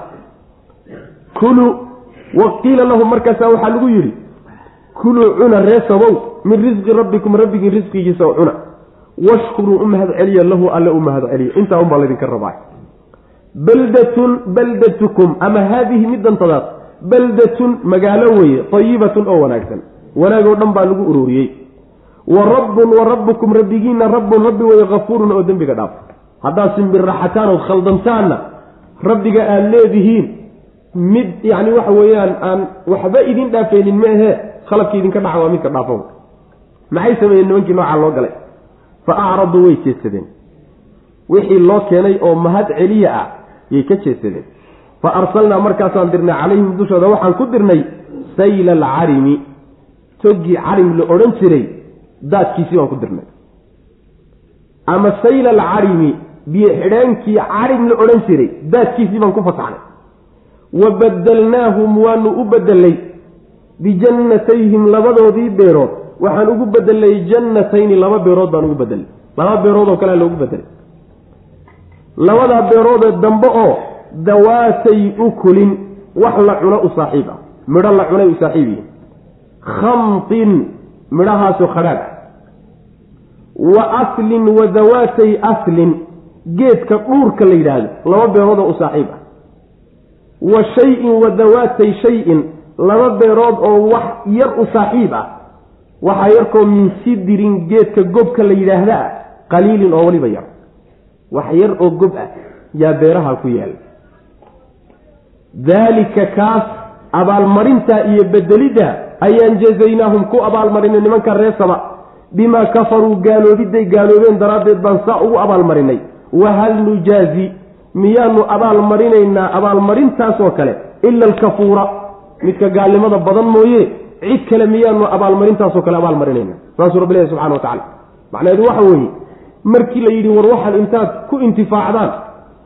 kulu wa qiila lahum markaasaa waxaa lagu yidhi kuluu cuna reesabow min risqi rabbikum rabbigiin risqigiisa cuna. Washkuruu u mahad celiya lahu alle u mahad celiya intaa unbaa laydinka rabaa baldatun baldatukum ama haadihi midantadaas baldatun magaalo weeye tayibatun oo wanaagsan. Wanaagoo dhan baa lagu ururiyey. Wa rabbun wa rabbukum rabbigiinna rabbun rabbi weye kafuurun oo dembiga dhaaf. Haddaad simbirraxataan ood khaldantaanna rabbiga aad leedihiin mid yacni waxa weeyaan aan waxba idin dhaafaynin meehe khalabkii idinka dhaca waa midka dhaafo maxay sameeyeen nimankii noocaa loo galay? Fa acraduu way jeesadeen wixii loo keenay oo mahad celiya ah yay ka jeesadeen. Fa arsalnaa markaasaan dirnay calayhim dushooda waxaan ku dirnay sayla alcarimi. Toggii carim la odhan jiray daadkiisii baan ku dirnay. Ama sayla alcarimi biyo xidheenkii carim la odhan jiray daadkiisii baan ku fasaxnay. Wa badelnaahum waanu u bedelay bijannatayhim labadoodii beerood. Waxaan ugu bedelay jannatayni laba beerood baan ugu bedelay laba beerood oo kalea loogu bedelay labadaa beeroodee dambe oo dawaatay ukulin wax la cuno u saaxiib ah. Midho la cunay u saaxiib yihiin khamtin midhahaasoo khadhaadh. Wa aslin wa dawaatay aslin geedka dhuurka la yidhaahdo laba beeroodoo u saaxiib ah. Wa shay-in wa dawaatay shay-in laba beerood oo wax yar u saaxiib ah. Waxaa yarkoo min sidirin geedka gobka la yidhaahdaa qaliilin oo weliba yar wax yar oo gob ah yaa beeraha ku yaalla daalika kaas abaalmarinta iyo bedelidda ayaan jazaynaahum ku abaalmarinay nimanka reesaba bimaa kafaruu gaaloobidday gaaloobeen daraaddeed baan saa ugu abaalmarinay. Wahal nujaazi? Miyaanu abaalmarinaynaa abaalmarintaasoo kale ila alkafuura. Midka gaalnimada badan mooye cid kale miyaanu abaalmarintaasoo kale abaalmarinayna saasuu rabbi ilahi subxana wa tacala macnaheedu waxa weeye markii la yidhi war waxaan intaad ku intifaacdaan.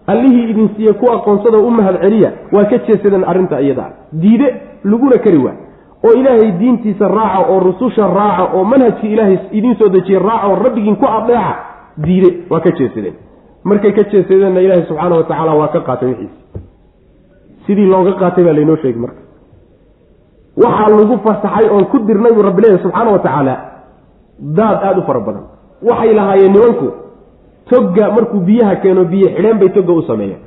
Allihii idin siiye ku aqoonsada u mahad celiya waa ka jeesadeen arrinta iyada. Diide laguna kari waa oo ilaahay diintiisa raaca oo rususha raaca oo manhajkii ilaahay idiin soo dejiye raaca oo rabbigiin ku adeeca diide waa ka jeesadeen markay ka jeesadeenna ilaahay subxaana wa tacaala waa ka qaatay wixiisi sidii looga qaatay baa laynoo sheegi marka. Waxaa lagu fasaxay oon ku dirnay buu rabbi leeyahy subxaana wa tacaala daad aada u fara badan waxay lahaayeen nimanku togga markuu biyaha keeno biyo xidheen bay togga u sameeyeen.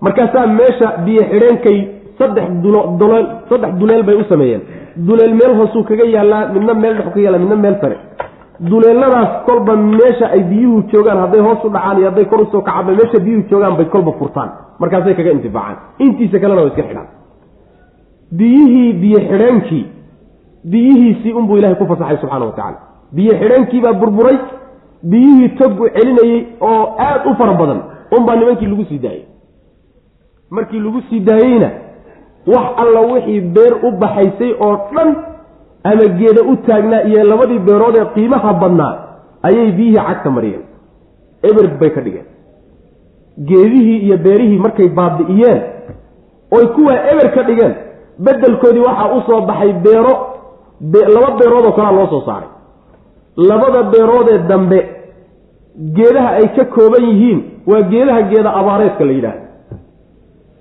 Markaasaa meesha biyo xidheenkay saddex duleel saddex duleel bay u sameeyeen. Duleel meel hoosuu kaga yaallaa midna meel dhex ka yaalla midna meel sare. Duleeladaas kolba meesha ay biyuhu joogaan hadday hoos u dhacaan iyo hadday kor u soo kacaan meesha biyuhu joogaan bay kolba furtaan. Markaasay kaga intifaacaan. Intiisa kalena way iska xidhaan. Biyihii biyo xidheenkii biyihiisii unbuu ilahay ku fasaxay subxana wa tacala biyo xidheenkiibaa burburay biyihii togu celinayey oo aada u fara badan. Unbaa nimankii lagu sii daayey markii lagu sii daayeyna wax alla wixii beer u baxaysay oo dhan ama geeda u taagnaa iyo labadii beerood ee qiimaha badnaa ayay biyihii cagta mariyeen. Eber bay ka dhigeen. Geedihii iyo beerihii markay baabi'iyeen oy kuwaa eber ka dhigeen. Beddelkoodii waxaa u soo baxay beero laba beerood oo kalea loo soo saaray labada beeroodee dambe geedaha ay ka kooban yihiin waa geedaha geeda abaareedka la yidhaahdo.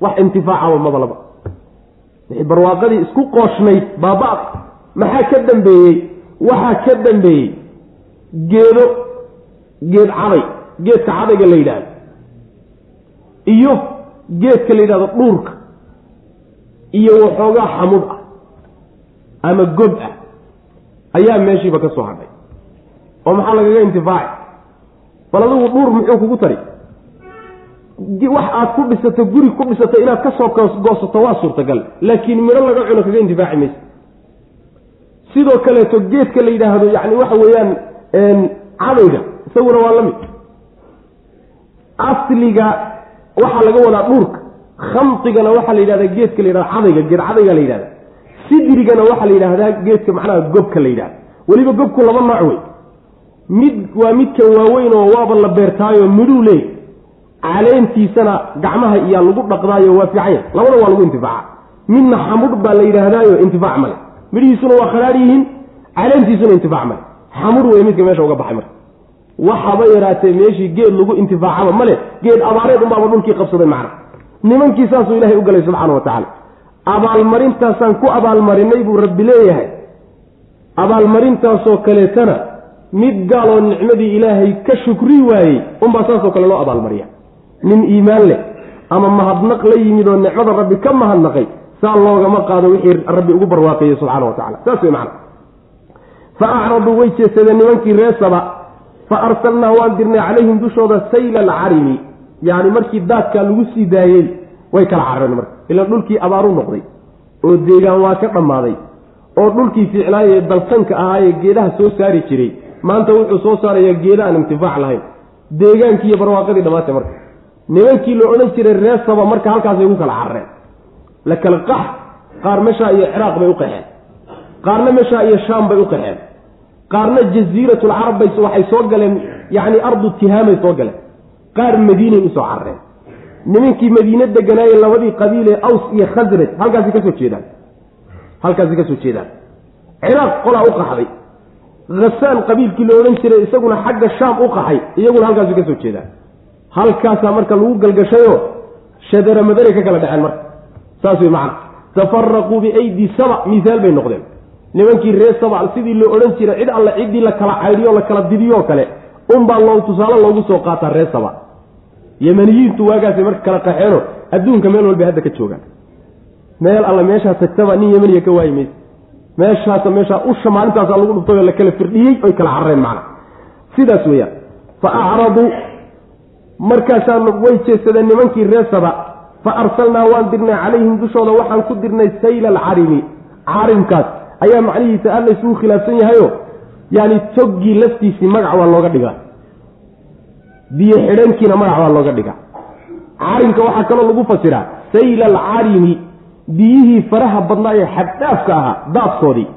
Wax intifaacaba maba laba. Wixii barwaaqadii isku qooshnayd baaba maxaa ka dambeeyey? Waxaa ka dambeeyey geedo geed caday geedka cadayga la yidhaahdo iyo geedka la yidhahdo dhuurka iyo waxoogaa xamud ah ama gob ah. Ayaa meeshiiba ka soo hadhay oo maxaa lagaga intifaaci bal adigu dhuur muxuu kugu tari. Wax aad ku dhisato guri ku dhisato inaad ka soo goosato waa suurtagal. Laakiin midho laga cuno kaga intifaaci maysa. Sidoo kaleeto geedka la yidhaahdo yani waxa weeyaan cadayga isaguna waa la mid. Asliga waxaa laga wadaa dhuurka khamdigana waxaa la yidhahdaa geedka la yidhahda cadayga geed cadayga la yidhahda sidrigana waxaa la yidhahdaa geedka macnaha gobka la yidhahda weliba gobku laba nooc wey mid waa midkan waaweyn oo waaba la beertaayo midhuu leey caleentiisana gacmaha iyaa lagu dhaqdaayo waa fiicanya labada waa lagu intifaaca. Midna xamudh baa la yidhaahdaayo intifaac male. Midhihiisuna waa khadhaadh yihiin caleentiisuna intifaac male. Xamudh wey midka meesha uga baxay marka. Waxaba yaraatee meeshii geed lagu intifaacaba male geed abaareed unbaaba dhulkii qabsaday macna. Nimankii saasuu ilahay u galay subxaana wa tacaala. Abaalmarintaasaan ku abaalmarinay buu rabbi leeyahay. Abaalmarintaasoo kaleetana mid gaaloo nicmadii ilaahay ka shukri waayey unbaa saasoo kale loo abaalmariya nin iimaan leh ama mahadnaq la yimid oo nicmada rabbi ka mahadnaqay saa loogama qaado wixii rabbi ugu barwaaqeeyey subxaana wa tacala saas wey macana fa acraduu way jeesadeen nimankii reesaba fa arsalnaa waan dirnay calayhim dushooda sayla alcarimi. Yacni markii daadkaa lagu sii daayey way kala carareen marka. Ilaan dhulkii abaaru noqday oo deegaan waa ka dhammaaday oo dhulkii fiicnaayee dalsanka ahaayee geedaha soo saari jiray maanta wuxuu soo saarayaa geeda aan intifaac lahayn. Deegaankii iyo barwaaqadii dhammaatay marka. Nimankii la odhan jiray reesaba marka halkaasay ku kala carareen la kala qax qaar meshaa iyo ciraaq bay u qaxeen qaarna meshaa iyo shaam bay u qaxeen qaarna jaziiratulcarab bay waxay soo galeen yacni ardu tihaamay soo galeen. Qaar madiinay u soo carareen nimankii madiine deganaaye labadii qabiilee aws iyo khasraj halkaasi ka soo jeedaan. Halkaasi ka soo jeedaan. Ciraaq qolaa u qaxday khasaan qabiilkii la odhan jiray isaguna xagga shaam u qaxay iyaguna halkaasi ka soo jeedaan halkaasaa marka lagu galgashayoo shadara madaray ka kala dhaceen marka. Saas wey macana tafaraquu biaydi saba misaal bay noqdeen. Nimankii reer saba sidii loo odhan jiray cid alle ciddii la kala caydhiyo la kala didiyoo kale unbaa loo tusaale loogu soo qaataa reer saba. Yemaniyiintu waagaasay marka kala qaxeeno adduunka meel walbay hadda ka joogaan. Meel alle meeshaa tagtaba nin yemaniya ka waayi mayse meeshaasa meeshaa usha maalintaasa lagu dhuftay oo la kala firdhiyey oy kala carareen macna. Sidaas weeyaan. Fa acraduu markaasaa way jeesadeen nimankii reer saba fa arsalnaa waan dirnay calayhim dushooda waxaan ku dirnay sayla alcarimi carimkaas ayaa macnihiisa alla isugu khilaafsan yahayo yaani toggii laftiisii magac waa looga dhigaa. Biyo xidhankiina magac waa looga dhigaa. Carimka waxaa kaloo lagu fasiraa sayla alcarimi biyihii faraha badnaa ee xaddhaafka ahaa daadkoodii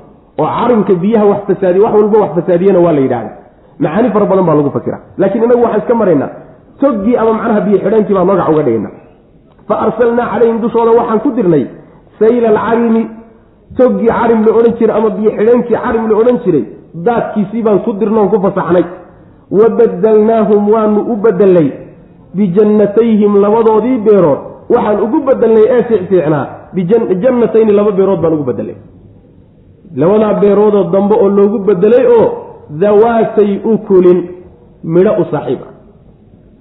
oo carimka biyaha wax fasaadiye wax walba wax fasaadiyana waa la yidhahda macaani fara badan baa lagu fasira laakiin inagu waxaan iska maraynaa toggii ama macnaha biyo xidhaankii baa magac uga dhigayna. Fa arsalnaa calayhim dushooda waxaan ku dirnay sayla alcarimi toggii carim la odhan jiray ama biyo xidheenkii carim la odhan jiray daadkiisii baan ku dirnoon ku fasaxnay. Wa badalnaahum waanu u bedelnay bijannatayhim labadoodii beerood. Waxaan ugu bedelnay ee fiicfiicnaa bijannatayni laba beerood baan ugu bedelnay labadaa beeroodoo dambe oo loogu bedelay oo dawaatay ukulin midho u saaxiib ah.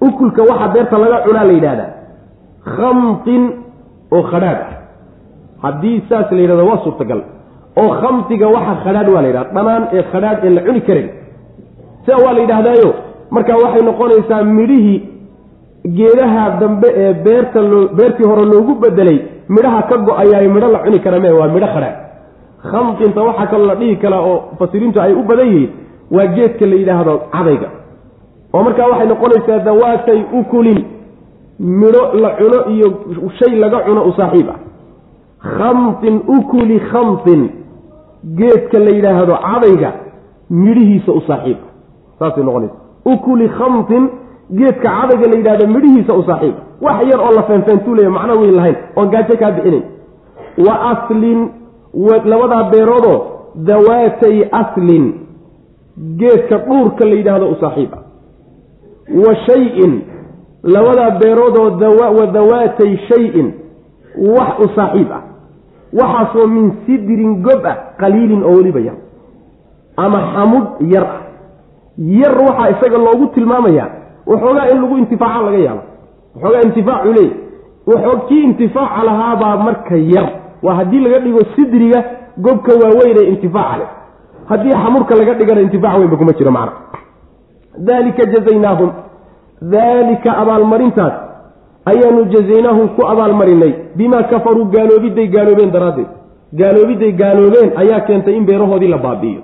Ukulka waxaa beerta laga cunaa la yidhahdaa khamtin oo khadhaadh ah. Haddii saas la yidhahdo waa suurtagal. Oo khamtiga waxa khadhaadh waa la yidhahda dhanaan ee khadhaadh ee la cuni karin. Sia waa la yidhaahdaayo. Markaa waxay noqonaysaa midhihii geedaha dambe ee beerta loo beertii hore loogu bedelay midhaha ka go'ayaay midho la cuni kara mee waa midho khadhaadh khamtinta waxaa kaloo la dhihi karaa oo mufasiriintu ay u badan yihiin waa geedka la yidhaahdo cadayga. Oo markaa waxay noqonaysaa dawaatay ukulin. Midho la cuno iyo shay laga cuno u saaxiib ah. Khamtin ukuli khamtin. Geedka la yidhaahdo cadayga midhihiisa u saaxiib ah. Saasay noqonaysa ukuli khamtin geedka cadayga la yidhahdo midhihiisa u saaxiib wax yar oo la feenfeentuulaya macno weyn lahayn oon gaajo kaa bixinayn wa aslin labadaa beeroodoo dawaatay aslin. Geedka dhuurka la yidhaahdo u saaxiib ah. Wa shay-in labadaa beeroodoo wa dawaatay shay-in wax u saaxiib ah. Waxaasoo min sidrin gob ah qaliilin oo weliba yar ama xamud yar ah. Yar waxaa isaga loogu tilmaamayaa waxoogaa in lagu intifaaca laga yaabo waxoogaa intifaacu leey waxoo kii intifaaca lahaabaa marka yar. Waa haddii laga dhigo sidriga gobka waaweyn ee intifaaca leh. Haddii xamurka laga dhigana intifaac weynba kuma jiro macna. Dalika jazaynaahum daalika abaalmarintaas. Ayaanu jazaynaahum ku abaalmarinay. Bimaa kafaruu gaaloobiday gaaloobeen daraaddeed. Gaaloobiday gaaloobeen ayaa keentay in beerahoodii la baabi'iyo.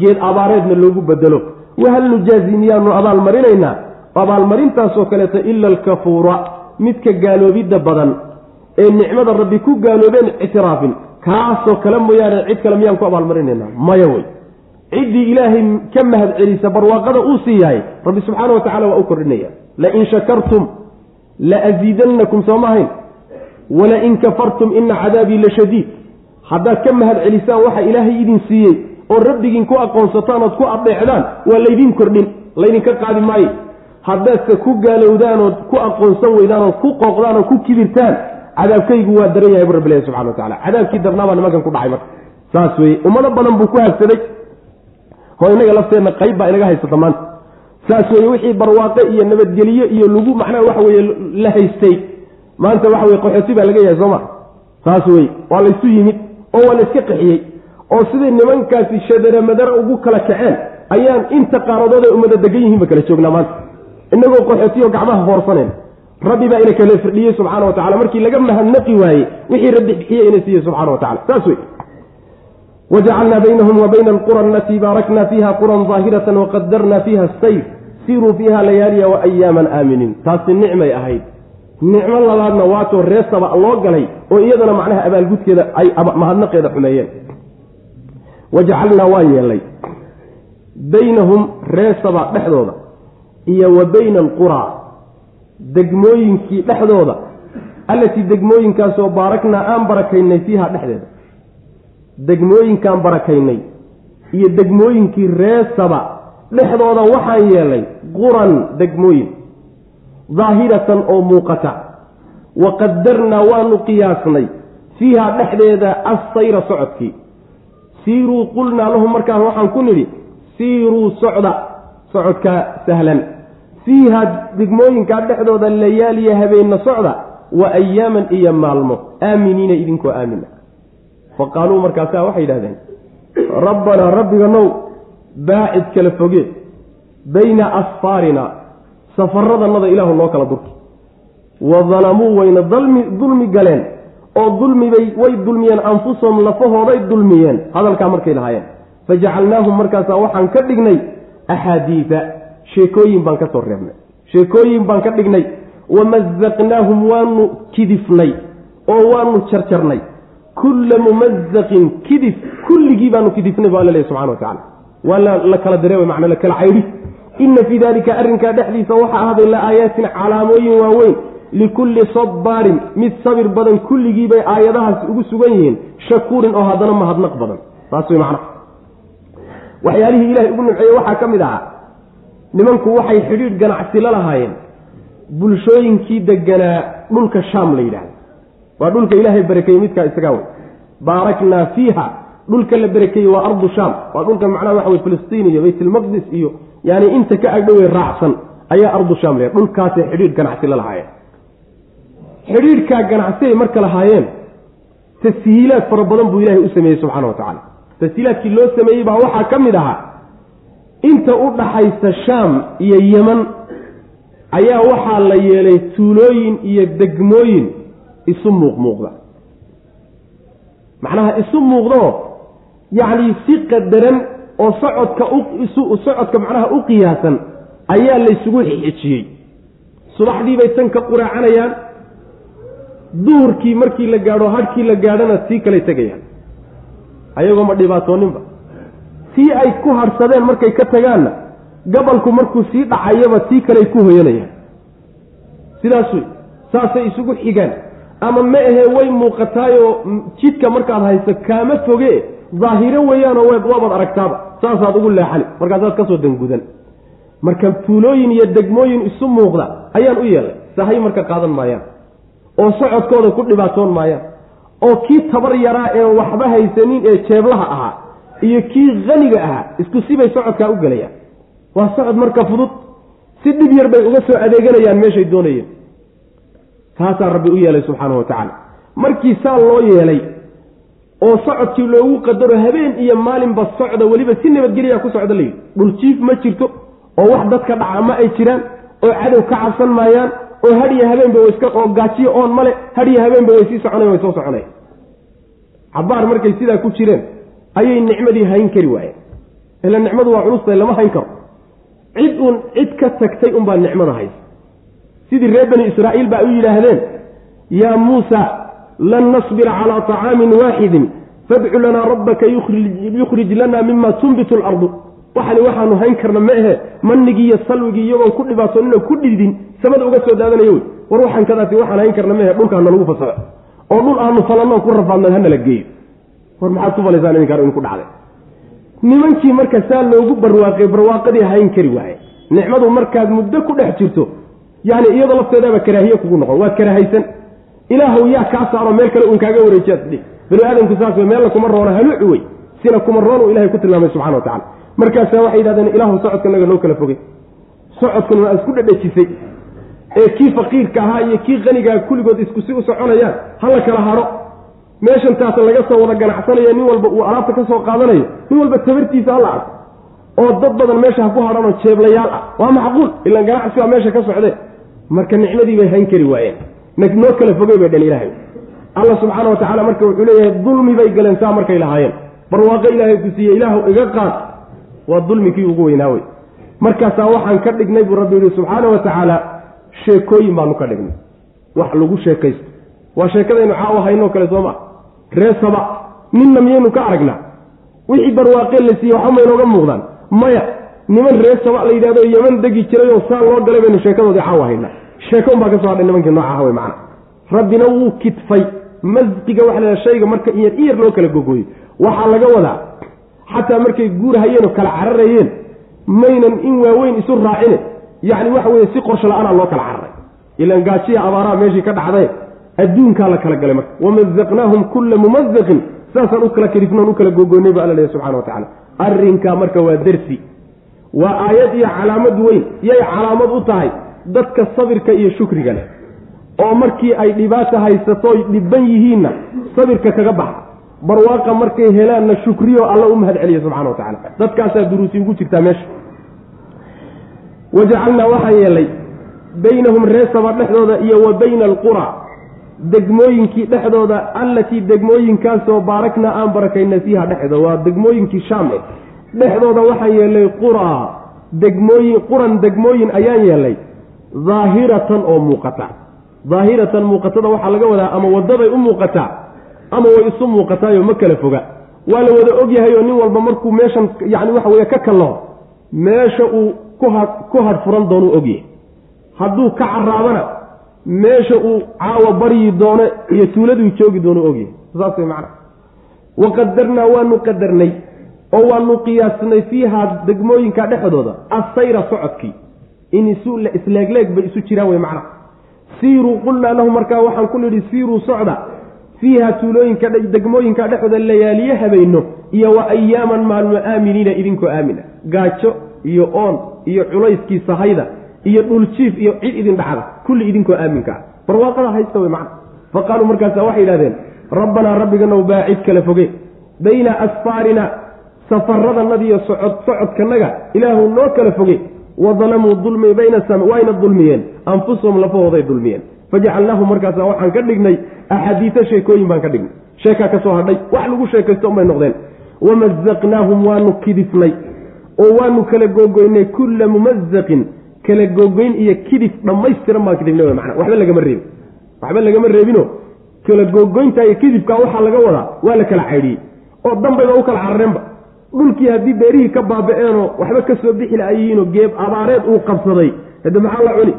Geed abaareedna loogu bedelo. Wahal nujaazi miyaanu abaalmarinaynaa abaalmarintaasoo kaleeta ila alkafuura midka gaaloobidda badan ee nicmada rabbi ku gaaloobeen ictiraafin. Kaasoo kale mooyaane cid kale miyaan ku abaalmarinaynaa? Maya wey ciddii ilaahay ka mahad celisa barwaaqada uu siiyahay rabbi subxaana wa tacala waa u kordhinaya. Lain shakartum laaziidannakum soo ma ahayn walain kafartum ina cadaabii la shadiid. Haddaad ka mahad celisaan waxa ilaahay idin siiyey oo rabbigiin ku aqoonsataan ood ku adeecdaan waa laydin kordhin laydinka qaadi maayo haddaadse ku gaalowdaan ood ku aqoonsan weydaan ood ku qooqdaan oo ku kibirtaan cadaabkaygu waa daran yahay bu rabbi ilahi subxana wa tacala cadaabkii darnaabaa nimankan ku dhacay marka. Saas weye ummado badan buu ku habsaday oo inaga lafteenna qayb baa inaga haysata maanta. Saas weye wixii barwaaqe iyo nabadgeliyo iyo lagu macnaha waxa weye la haystay maanta waxa weye qaxooti baa laga yahay soo ma. Saas weye waa laysu yimid oo waa layska qaxiyey oo siday nimankaasi shadara madara ugu kala kaceen ayaan inta qaaradood ay ummada degan yihiinba kala joognaa maanta inagoo qaxootiyo gacmaha hoorsaneen rabbi baa ina kala firdhiyey subxana wa tacala markii laga mahadnaqi waayey wixii rabbi bixiyey ina siiyey subxana wa tacala saas wey wajacalnaa baynahum wa bayna alqura alatii baarakna fiiha quran daahiratan waqadarna fiiha sayr siruu fiiha layaaliya wa ayaaman aaminiin. Taasi nicmay ahayd. Nicmo labaadna waatoo reesaba loo galay oo iyadana macnaha abaalgudkeeda ay mahadnaqeeda xumeeyeen. Wajacalnaa waan yeelnay baynahum reesaba dhexdooda iyo wa bayna alquraa degmooyinkii dhexdooda. Allatii degmooyinkaasoo baaraknaa aan barakaynay fiiha dhexdeeda. Degmooyinkaan barakaynay iyo degmooyinkii reesaba dhexdooda waxaan yeelnay quran degmooyin daahiratan oo muuqata. Wa qadarnaa waanu qiyaasnay fiiha dhexdeeda assayra socodkii. Siiruu qulnaa lahum markaan waxaan ku nidhi siiruu socda socodkaa sahlan fiiha degmooyinkaa dhexdooda layaaliya habeenna socda wa ayaaman iyo maalmo. Aaminiina idinkoo aamina. Fa qaaluu markaasaa waxay yidhahdeen rabbanaa rabbiganow baacid kala foge bayna asfaarina safaradannada ilaahu noo kala durki wa dalamuu wayna dulmi galeen oo dulmibay way dulmiyeen anfusahum lafahooday dulmiyeen. Hadalkaa markay lahaayeen. Fajacalnaahum markaasaa waxaan ka dhignay axaadiida sheekooyin baan ka soo reebnay. Sheekooyin baan ka dhignay. Wamazaqnaahum waanu kidifnay oo waanu jarjarnay kulla mumazaqin kidif kulligii baanu kidifnay bu alla lehy subxana wa tacala waa la kala dareemay macnaa la kala caydhi ina fii dalika arrinkaa dhexdiisa waxaa ahday la aayaatin calaamooyin waaweyn likulli sabaarin mid sabir badan kulligii bay aayadahaasi ugu sugan yihiin shakuurin oo haddana mahadnaq badan. Saas way macnaha waxyaalihii ilahay ugu nimceeye waxaa ka mid ahaa nimanku waxay xidhiidh ganacsi la lahaayeen. Bulshooyinkii deganaa dhulka shaam la yidhaahdo. Waa dhulka ilaahay barakeeyey midkaa isagaa wey baaraknaa fiiha dhulka la barakeeyey waa ardu shaam. Waa dhulka macnaha waxa wey filistiin iyo baytlmaqdis iyo yani inta ka agdhowey raacsan ayaa ardu shaam la dhulkaasay xidhiidh ganacsi la lahaayeen. Xidhiidhkaa ganacsiay marka lahaayeen tashiilaad fara badan buu ilaahay u sameeyey subxana wa tacala tashiilaadkii loo sameeyey baa waxaa ka mid ahaa inta u dhaxaysa shaam iyo yeman ayaa waxaa la yeelay tuulooyin iyo degmooyin isu muuqmuuqda. Macnaha isu muuqdoo yacni si qadaran oo socodka socodka macnaha u qiyaasan ayaa laysugu xixijiyey subaxdii bay tan ka quraacanayaan duhurkii markii la gaadho hadhkii la gaadhona tii kaley tegayaan. Ayagoo ma dhibaatooninba tii ay ku harsadeen markay ka tagaanna gabalku markuu sii dhacayaba tii kaley ku hoyanayaan sidaas wey saasay isugu xigaan. Ama ma ahee way muuqataayoo jidka markaad hayso kaama foge daahiro weeyaanoo waabaad aragtaaba. Saasaad ugu leexani markaasaad ka soo dangudan. Marka tuulooyin iyo degmooyin isu muuqda ayaan u yeelay sahay marka qaadan maayaan. Oo socodkooda ku dhibaatoon maayaan. Oo kii tabar yaraa ee waxba haysanin ee jeeblaha ahaa iyo kii haniga ahaa isku sibay socodkaa u gelayaan. Waa socod marka fudud si dhib yar bay uga soo adeeganayaan meeshay doonayeen. Taasaa rabbi u yeelay subxaana wa tacaala. Markii saa loo yeelay oo socodkii loogu qadaro habeen iyo maalinba socda weliba si nabadgelyaa ku socda layidhi dhuljiif ma jirto oo wax dadka dhaca ma ay jiraan oo cadow ka cabsan maayaan oo hadhiyo habeenba waiska oo gaajiyo oon male hadhiyo habeenba way sii soconayan way soo soconayan cabaar markay sidaa ku jireen ayay nicmadii hayn kari waayeen. Ila nicmadu waa culustahay lama hayn karo. Cid uun cid ka tagtay unbaa nicmada haysa. Sidii reer bani israa'iil ba u yidhaahdeen yaa muusa lan nasbira calaa طacaamin waaxidin fadcu lanaa rabbaka yukhrij lana mima tunbitu lardu waxani waxaanu hayn karna ma manigii iyo salwigii iyagoon ku dhibaatoonino ku dhidin samada uga soo daadanayo wey. War waxaan kadaati waxaan hayn karna maahe dhulka hana lagu fasaxo. Oo dhul aanu falannoon ku rafaadnan hanala geeyo war maxaad ku falaysaan idinkaan dhacday? Nimankii marka saa loogu barwaaqay barwaaqadii hayn kari waaye. Nicmadu markaad muddo ku dhex jirto yani iyadoo lafteedaaba karaahiye kugu noqon waad karaahaysan ilaahow yaa kaa saaro meel kale uun kaaga wareejiyaad bani aadamku saas wey meella kuma roona haluuci wey sina kuma roon ilahay ku tilmaamay subxana wa tacala markaasaa waxay yidhahdeen ilaahu socodka naga noo kala fogay. Socodkuna waa isku dhadhajisay ee kii faqiirka ahaa iyo kii qanigaa kulligood isku si u soconayaan hala kala hadho meeshan taasa laga soo wada ganacsanaya nin walba uu alaabta ka soo qaadanayo nin walba tabartiisa hala arko. Oo dad badan meesha ha ku hadhanoo jeeblayaal ah. Waa macquul. Ilaan ganacsi baa meesha ka socdee marka nicmadii bay hayn kari waayeen. Noo kala fogey bay dhan ilaahay alla subxaana wa tacala marka wuxuu leeyahay dulmi bay galeen saa markay lahaayeen. Barwaaqo ilaahay ku siiye ilaahu iga qaad. Waa dulmikii ugu weynaa wey. Markaasaa waxaan ka dhignay buu rabbi yihi subxaana wa tacaala sheekooyin baanu ka dhignay. Wax lagu sheekaysto waa sheekadaynu caawa haynoo kale soo maa ree saba ninna miyaynu ka aragnaa? Wixii barwaaqe la siiyey waxba maynooga muuqdaan. Maya niman ree saba la yidhahdo yeman degi jiray oo saa loo galay baynu sheekadoodii caawa haynaa sheeko unbaa ka soo hadhay nimankii noocaha wey macana rabbina wuu kitfay masqiga waxa la shayga marka iyar iyar loo kala gogooyo waxaa laga wadaa xataa markay guur hayeen oo kala cararayeen maynan in waaweyn isu raacine. Yacni waxa weye si qorsho la'aanaa loo kala cararay. Ilaan gaajiya abaaraha meeshii ka dhacday adduunkaa la kala galay marka. wamazaqnaahum kulla mumazaqin saasaan u kala kadifnoon u kala gogoynay ba alla leeya subxana wa tacala arrinkaa marka waa dersi waa aayad iyo calaamad weyn. Yay calaamad u tahay dadka sabirka iyo shukriga leh. Oo markii ay dhibaata haysatoy dhiban yihiinna sabirka kaga baxa. Barwaaqa markay helaanna shukriyo alla u mahad celiya subxana wa tacala dadkaasaa duruusi ugu jirtaa meesha. Wajacalnaa waxaan yeelay baynahum reesaba dhexdooda iyo wa bayna alqura degmooyinkii dhexdooda allatii degmooyinkaasoo baaraknaa aan barakayna fiiha dhexdooda waa degmooyinkii shaame dhexdooda waxaan yeelay quraa degmooyin quran degmooyin ayaan yeelay daahiratan oo muuqata. Daahiratan muuqatada waxaa laga wadaa ama waddaday u muuqataa ama way isu muuqataayo ma kala foga. Waa la wada ogyahay oo nin walba markuu meeshan yacni waxa weye ka kallo meesha uu ku ha ku hadh furan doonuu ogyahay hadduu ka caraabana meesha uu caawa baryi doono iyo tuuladuu joogi doonuu ogyahay. Saas way wa qadarnaa waanu qadarnay oo waanu qiyaasnay fiihaa degmooyinka dhexdooda assayra socodkii. In isleegleeg bay isu jiraan wey macna. Siiruu qulnaa lahu markaa waxaan ku nidhi siiruu socda fiiha tuulooyinka degmooyinka dhexooda layaaliye habayno iyo wa ayaaman maalmo aaminiina idinkoo aamina. Gaajo iyo oon iyo culayskii sahayda iyo dhuljiif iyo cid idin dhacda kulli idinkoo aaminka ah. Barwaaqada haysta wey macna. Fa qaaluu markaasa waxay yidhahdeen rabbanaa rabbiganow baacid kala foge. Bayna asfaarina safaradannadiiyo socod socodkanaga ilaahu noo kala foge. Wadalamuu dulmi bayna wayna dulmiyeen. Anfusahum lafahooday dulmiyeen. Fajacalnaahum markaasa waxaan ka dhignay axaadiisa sheekooyin baan ka dhignay. Sheekaa ka soo hadhay wax lagu sheekaysto unbay noqdeen. Wamazaqnaahum waanu kidifnay oo waanu kala googoynay kulla mumazaqin kala googoyn iyo kidif dhammaystiran baan kidifnay w mana waxba lagama reebin. Waxba lagama reebino kala googoynta iyo kidifka waxaa laga wadaa waa la kala caydhiyey oo danbayba u kala carareenba. Dhulkii haddii beerihii ka baaba-eenoo waxba ka soo bixi la-ayihiinoo geeb abaareed uu qabsaday. Hade maxaa la cuni?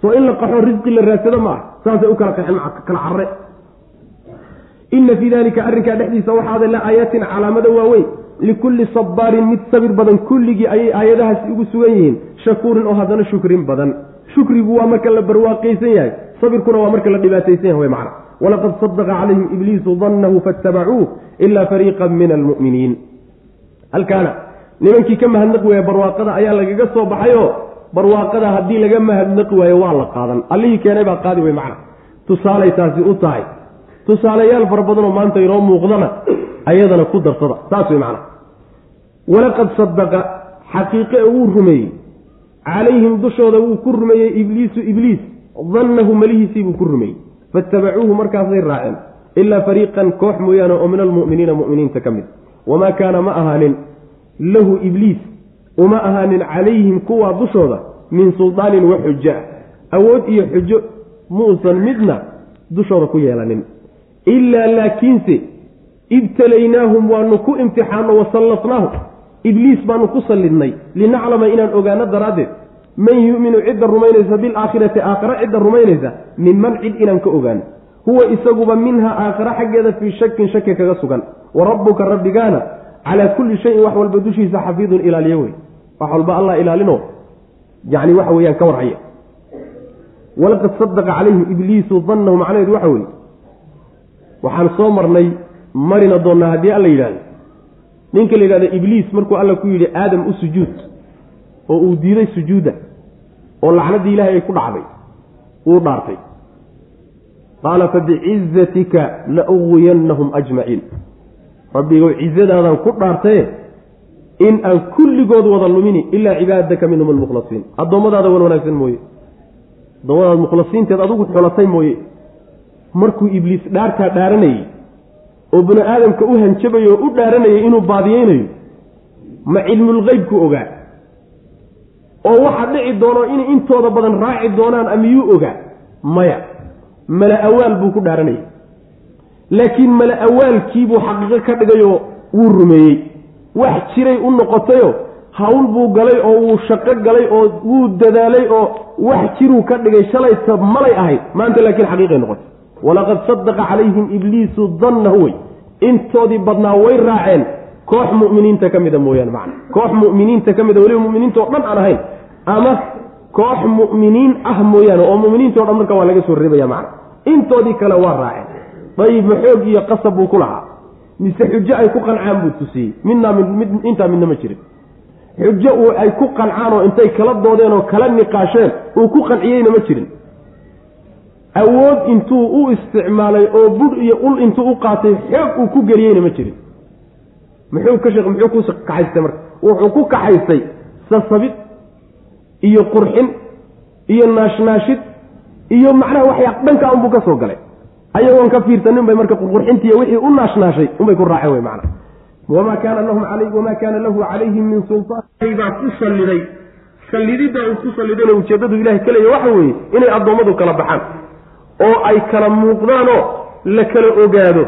Soo in la qaxo risqi la raadsado ma ah. Saasay u kala qaxeen kala carre inna fii dalika arrinkaa dhexdiisa waxaada la aayaatin calaamado waaweyn likulli sabaarin mid sabir badan kulligii ayay aayadahaasi ugu sugan yihiin shakuurin oo haddana shukrin badan. Shukrigu waa marka la barwaaqaysan yahay sabirkuna waa marka la dhibaataysan yahay macna. Walaqad sadaqa calayhim ibliisu dannahu faatabacuuh ila fariiqan min almu'miniin. Halkaana nimankii ka mahadnaqi waaya barwaaqada ayaa lagaga soo baxayoo barwaaqada haddii laga mahadnaqi waayo waa la qaadan. Allihii keenay baa qaadi wey macna. Tusaalay taasi u tahay. Tusaalayaal fara badanoo maanta inoo muuqdana ayadana ku darsada saas wey macna walaqad sadaqa xaqiiqe wuu rumeeyey. Calayhim dushooda wuu ku rumeeyey ibliisu ibliis. Dannahu malihiisii buu ku rumeeyey. Faitabacuuhu markaasay raaceen. Ilaa fariiqan koox mooyaane oo min almu'miniina mu'miniinta ka mid. Wamaa kaana ma ahaanin lahu ibliis. Uma ahaanin calayhim kuwaa dushooda min suldaanin wa xuja awood iyo xujo muusan midna dushooda ku yeelanin. Ilaa laakiinse ibtalaynaahum waanu ku imtixaano wasallatnaahum ibliis baanu ku sallidnay. Linaclama inaan ogaano daraaddeed man yu'minu cidda rumaynaysa bilaakhirati aakhare cidda rumaynaysa minman cid inaan ka ogaano. Huwa isaguba minha aakhare xaggeeda fii shakin shaki kaga sugan. Wa rabbuka rabbigaana calaa kulli shayin wax walba dushiisa xafiidun ilaaliyo wey. Wax walba allah ilaalino yani waxa weyaan ka warhaya walaqad sadaqa calayhim ibliisu dannahu macnaheedu waxa weeye waxaan soo marnay marina doonnaa haddii alla yidhahdo ninka la yidhahdo ibliis markuu alla ku yidhi aadam u sujuud oo uu diiday sujuudda oo lacnaddii ilahay ay ku dhacday uu dhaartay. Qaala fabicizatika la uwiyannahum ajmaciin. Rabbigow cizadaadaan ku dhaartaye in aan kulligood wada lumini ilaa cibaadaka minhum almukhlasiin. Addoommadaada wan wanaagsan mooye. Addoommadaada mukhlasiinteed adugu xolatay mooye. Markuu ibliis dhaartaa dhaaranayey oo bini aadamka u hanjabayo oo u dhaaranayay inuu baadiyeynayo ma cilmulqeybku ogaa. Oo waxa dhici doono inay intooda badan raaci doonaan amiyuu ogaa maya. Mala awaal buu ku dhaaranayay. Laakiin mala awaalkiibuu xaqiiqo ka dhigayoo wuu rumeeyey. Wax jiray u noqotayo hawl buu galay oo wuu shaqo galay oo wuu dadaalay oo wax jiruu ka dhigay shalayta malay ahayd. Maanta laakiin xaqiiqay noqotay walaqad sadaqa calayhim ibliisu dannahu wey intoodii badnaa way raaceen. koox mu'miniinta ka mida mooyaane macna. koox mu'miniinta ka mida weliba mu'miniinta oo dhan aan ahayn. ama koox mu'miniin ah mooyaane oo mu'miniinta o dhan marka waa laga soo reebaya macna. intoodii kale waa raaceen. Dayib xoog iyo qasab buu ku lahaa. mise xujo ay ku qancaan buu tusiyey. midnaa mid intaa midna ma jirin. xujo uu ay ku qancaan oo intay kala doodeen oo kala niqaasheen uu ku qanciyeyna ma jirin awood intuu u isticmaalay oo budh iyo ul intuu u qaatay xoog uu ku geliyeyna ma jirin. Muxuu ka sheek muxuu ku kaxaystay marka? Wuxuu ku kaxaystay sasabid iyo qurxin iyo naashnaashid iyo macnaha waxyaa dhanka unbuu ka soo galay. Ayagoon ka fiirsanin bay marka qurqurxintiiy wixii u naashnaashay unbay ku raaceen wey macna wamaa kaana lahum wamaa kaana lahu calayhim min sultaan. Baa ku salliday. Sallididdaa uu ku sallidayna ujeeddadu ilahay ka waxa weeye inay addoommadu kala baxaan oo ay kala muuqdaanoo la kala ogaado.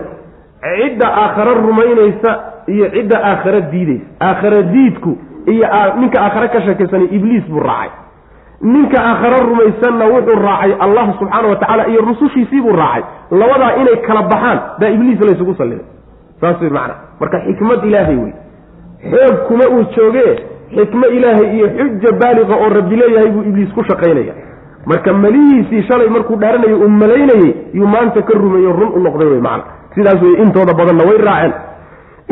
Cidda aakhare rumaynaysa iyo cidda aakhare diidaysa. Aakhare diidku iyo ninka aakhare ka sheekaysanay ibliis buu raacay. Ninka aakhare rumaysanna wuxuu raacay allah subxaana wa tacaala iyo rusushiisii buu raacay. Labadaa inay kala baxaan baa ibliis laysugu salliday. Saas wey macana marka xikmad ilaahay wey. Xoog kuma uu jooge xikmo ilaahay iyo xuja baaliqa oo rabbi leeyahay buu ibliis ku shaqaynaya marka malihiisii shalay markuu dhaaranayay uu malaynayey yuu maanta ka rumeeyo run u noqday wey macana sidaas wey intooda badanna way raaceen.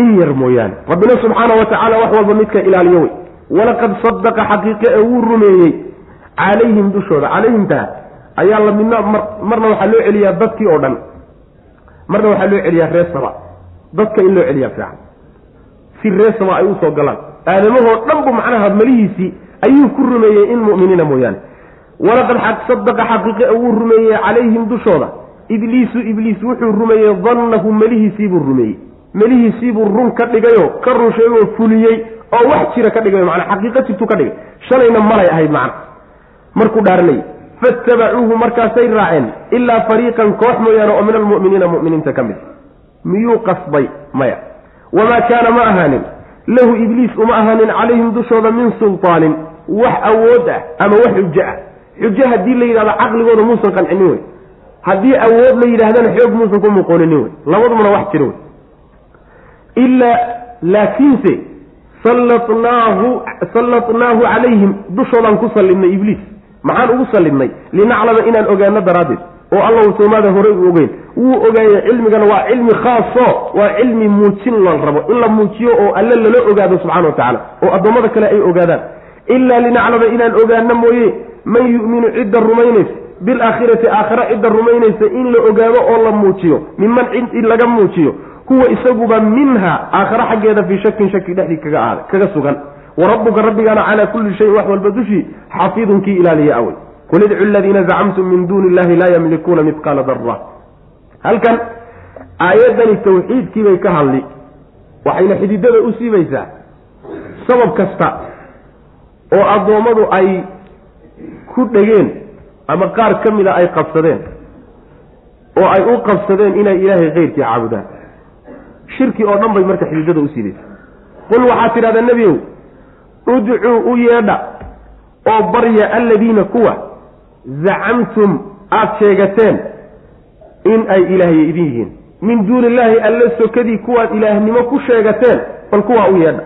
In yar mooyaane. Rabbina subxaana wa tacaala wax walba midka ilaaliyo wey walaqad sadaqa xaqiiqe ee wuu rumeeyey. Calayhim dushooda calayhimtaa ayaa la midna marna waxaa loo celiyaa dadkii oo dhan. Marna waxaa loo celiyaa reer saba. Dadka in loo celiyaa fiican. Si reer saba ay u soo galaan. Aadamahoo dhan bu macnaha malihiisii ayuu ku rumeeyey in mu'miniina mooyaane walaqad sadaqa xaqiiqe wuu rumeeyey calayhim dushooda. Ibliisu ibliis wuxuu rumeeyey dannahu melihiisiibuu rumeeyey. Melihiisiibuu run ka dhigayo ka run sheegoo fuliyey oo wax jira ka dhigay macnaa xaqiiqo jirtuu ka dhigay. Shalayna malay ahayd macna markuu dhaaranayay faitabacuuhu markaasay raaceen ilaa fariiqan koox mooyaane oo min almu'miniina mu'miniinta ka mid. Miyuu qasbay maya. Wamaa kaana ma ahaanin lahu ibliis uma ahaanin calayhim dushooda min sultaanin wax awood ah ama wax xujo ah xujo haddii la yidhahdo caqligooda muusan qancinin wey haddii awood la yidhaahdana xoog muusan ku muqooninin wey labadumana wax jiro wey ilaa laakiinse sallatnaahu sallatnaahu calayhim dushoodaan ku sallidnay ibliis. Maxaan ugu sallidnay linaclama inaan ogaano daraaddeed. Oo allahu soomaada horey u ogeyn. Wuu ogaayey cilmigana waa cilmi khaaso waa cilmi muujin la rabo. In la muujiyo oo alle lala ogaado subxana wa tacaala oo addoommada kale ay ogaadaan. Ilaa linaclama inaan ogaano mooye man yu'minu cidda rumaynaysa bilaakhirati aakhira cidda rumaynaysa in la ogaado oo la muujiyo miman cid in laga muujiyo huwa isaguba minha aakhare xaggeeda fii shakin shaki dhexdii kaga aada kaga sugan. Wa rabbuka rabbigaana calaa kulli shayin wax walba dushii xafiidun kii ilaaliya awey. Qul idcu aladiina zacamtum min duuni illahi laa yamlikuuna midqaala dara halkan aayaddani tawxiidkii bay ka hadli waxayna xididada u siibaysaa sabab kasta oo addoommadu ay ku dhegeen ama qaar ka mida ay qabsadeen oo ay u qabsadeen inay ilaahay keyrkii caabudaan. Shirki oo dhan bay marka xididada u siidaysa qul waxaad tidhahdaa nebiow udcuu u yeedha oo barya alladiina kuwa zacamtum aada sheegateen in ay ilaahya idin yihiin. Min duuni illaahi alla sokadii kuwaad ilaahnimo ku sheegateen bal kuwaa u yeedha.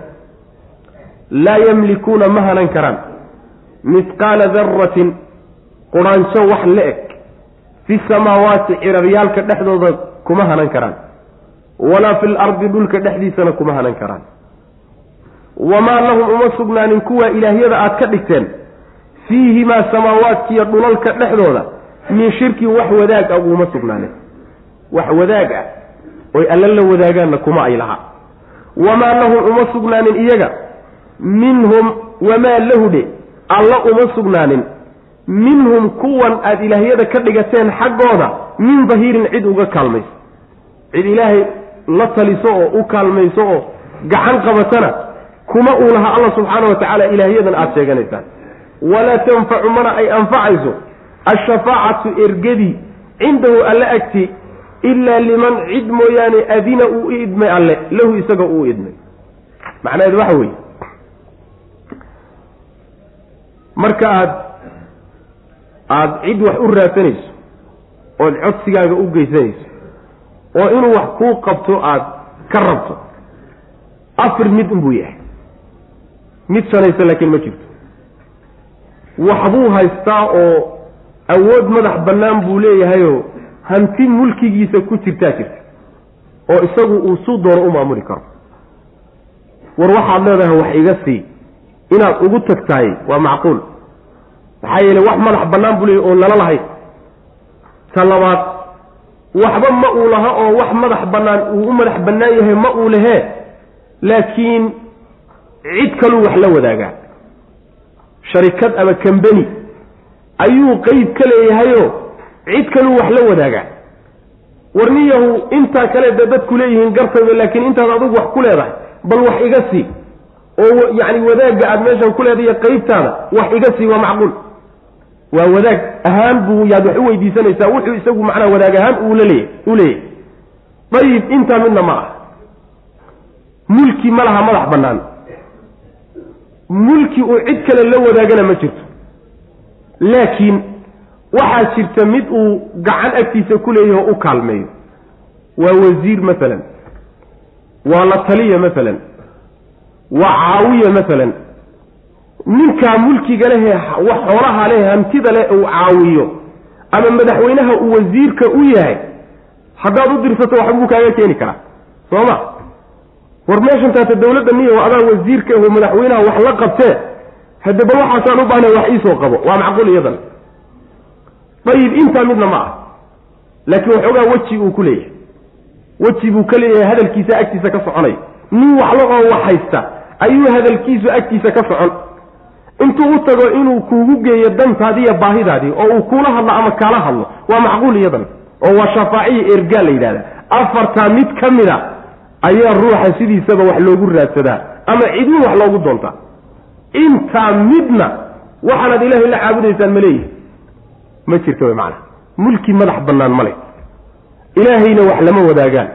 Laa yamlikuuna ma hanan karaan mihqaala daratin quraanjo wax la eg fi samaawaati ciraryaalka dhexdooda kuma hanan karaan. Walaa fi lardi dhulka dhexdiisana kuma hanan karaan. Wamaa lahum uma sugnaanin kuwa ilaahyada aad ka dhigteen fiihimaa samaawaadkiiyo dhulalka dhexdooda min shirkin wax wadaag ah uguma sugnaanin. Wax wadaag ah oy alla la wadaagaanna kuma ay laha wamaa lahum uma sugnaanin iyaga minhum wamaa lahudhe alla uma sugnaanin. Minhum kuwan aada ilaahyada ka dhigateen xaggooda min dahiirin cid uga kaalmayso. Cid ilaahay la taliso oo u kaalmayso oo gacan qabatana kuma uu lahaa allah subxaana wa tacaala ilaahyadan aada sheeganaysaan. Walaa tanfacu mana ay anfacayso ashafaacatu ergadii cindahu alle agti ilaa liman cid mooyaane adina uu u idmay alle lahu isaga uu idmay. Macnaheedu waxa weeye marka aad aada cid wax u raadsanayso ood codsigaaga u geysanayso oo inuu wax kuu qabto aada ka rabto afar mid unbuu yahay. Mid shanaysa laakiin ma jirto. Waxbuu haystaa oo awood madax bannaan buu leeyahayoo hanti mulkigiisa ku jirtaa jirta oo isagu uu suu doono u maamuli karo. War waxaad leedahay wax iga sii. Inaad ugu tagtahay waa macquul maxaa yeele wax madax bannaan buu leeyahy oon lala lahayn ta labaad waxba ma uu laha oo wax madax bannaan uu u madax bannaan yahay ma uu lehee laakiin cid kaluu wax la wadaagaa sharikad ama kambeni ayuu qeyb ka leeyahayoo cid kaluu wax la wadaagaa warniyahu intaa kale dee dadku leeyihiin gartayba laakiin intaad adugu wax ku leedahay bal wax iga sii. Oo yacni wadaagga aada meeshan ku leedahiyo qeybtaada wax iga sii waa macquul waa wadaag ahaan buu yaad wax u weydiisanaysaa wuxuu isagu macnaa wadaag ahaan uula leeyahy u leeyahy dayib intaa midna ma ah mulki ma laha madax bannaan. Mulki uu cid kale la wadaagana ma jirto. Laakiin waxaa jirta mid uu gacan agtiisa ku leeyahay oo u kaalmeeyo. Waa wasiir masalan waa la taliya masalan waa caawiya masalan ninkaa mulkiga lehee xoolaha leh hantida leh uu caawiyo ama madaxweynaha uu wasiirka u yahay haddaad u dirsato waxbuu kaaga keeni karaa soo ma? War meeshan taata dawladda niyo adaa wasiirka aho madaxweynaha wax la qabtee hadde bal waxaasaan u baahnay wax iisoo qabo waa macquul iyadan. Dayib intaa midna ma ah laakiin waxoogaa weji uu ku leeyahay. Weji buu ka leeyahay hadalkiisa agtiisa ka soconay. Nin waxla oo wax haysta ayuu hadalkiisu agtiisa ka socon intuu u tago inuu kuugu geeyo dantaadii baahidaadii oo uu kuula hadlo ama kaala hadlo waa macquul iyadan oo waa shafaaciya ergaa la yidhahda afartaa mid ka mid a ayaa ruuxa sidiisaba wax loogu raadsadaa ama cidin wax loogu doontaa intaa midna waxaanaad ilaahay la caabudaysaan ma leeyihi ma jirta way macana mulki madax bannaan ma leh. Ilaahayna wax lama wadaagaan.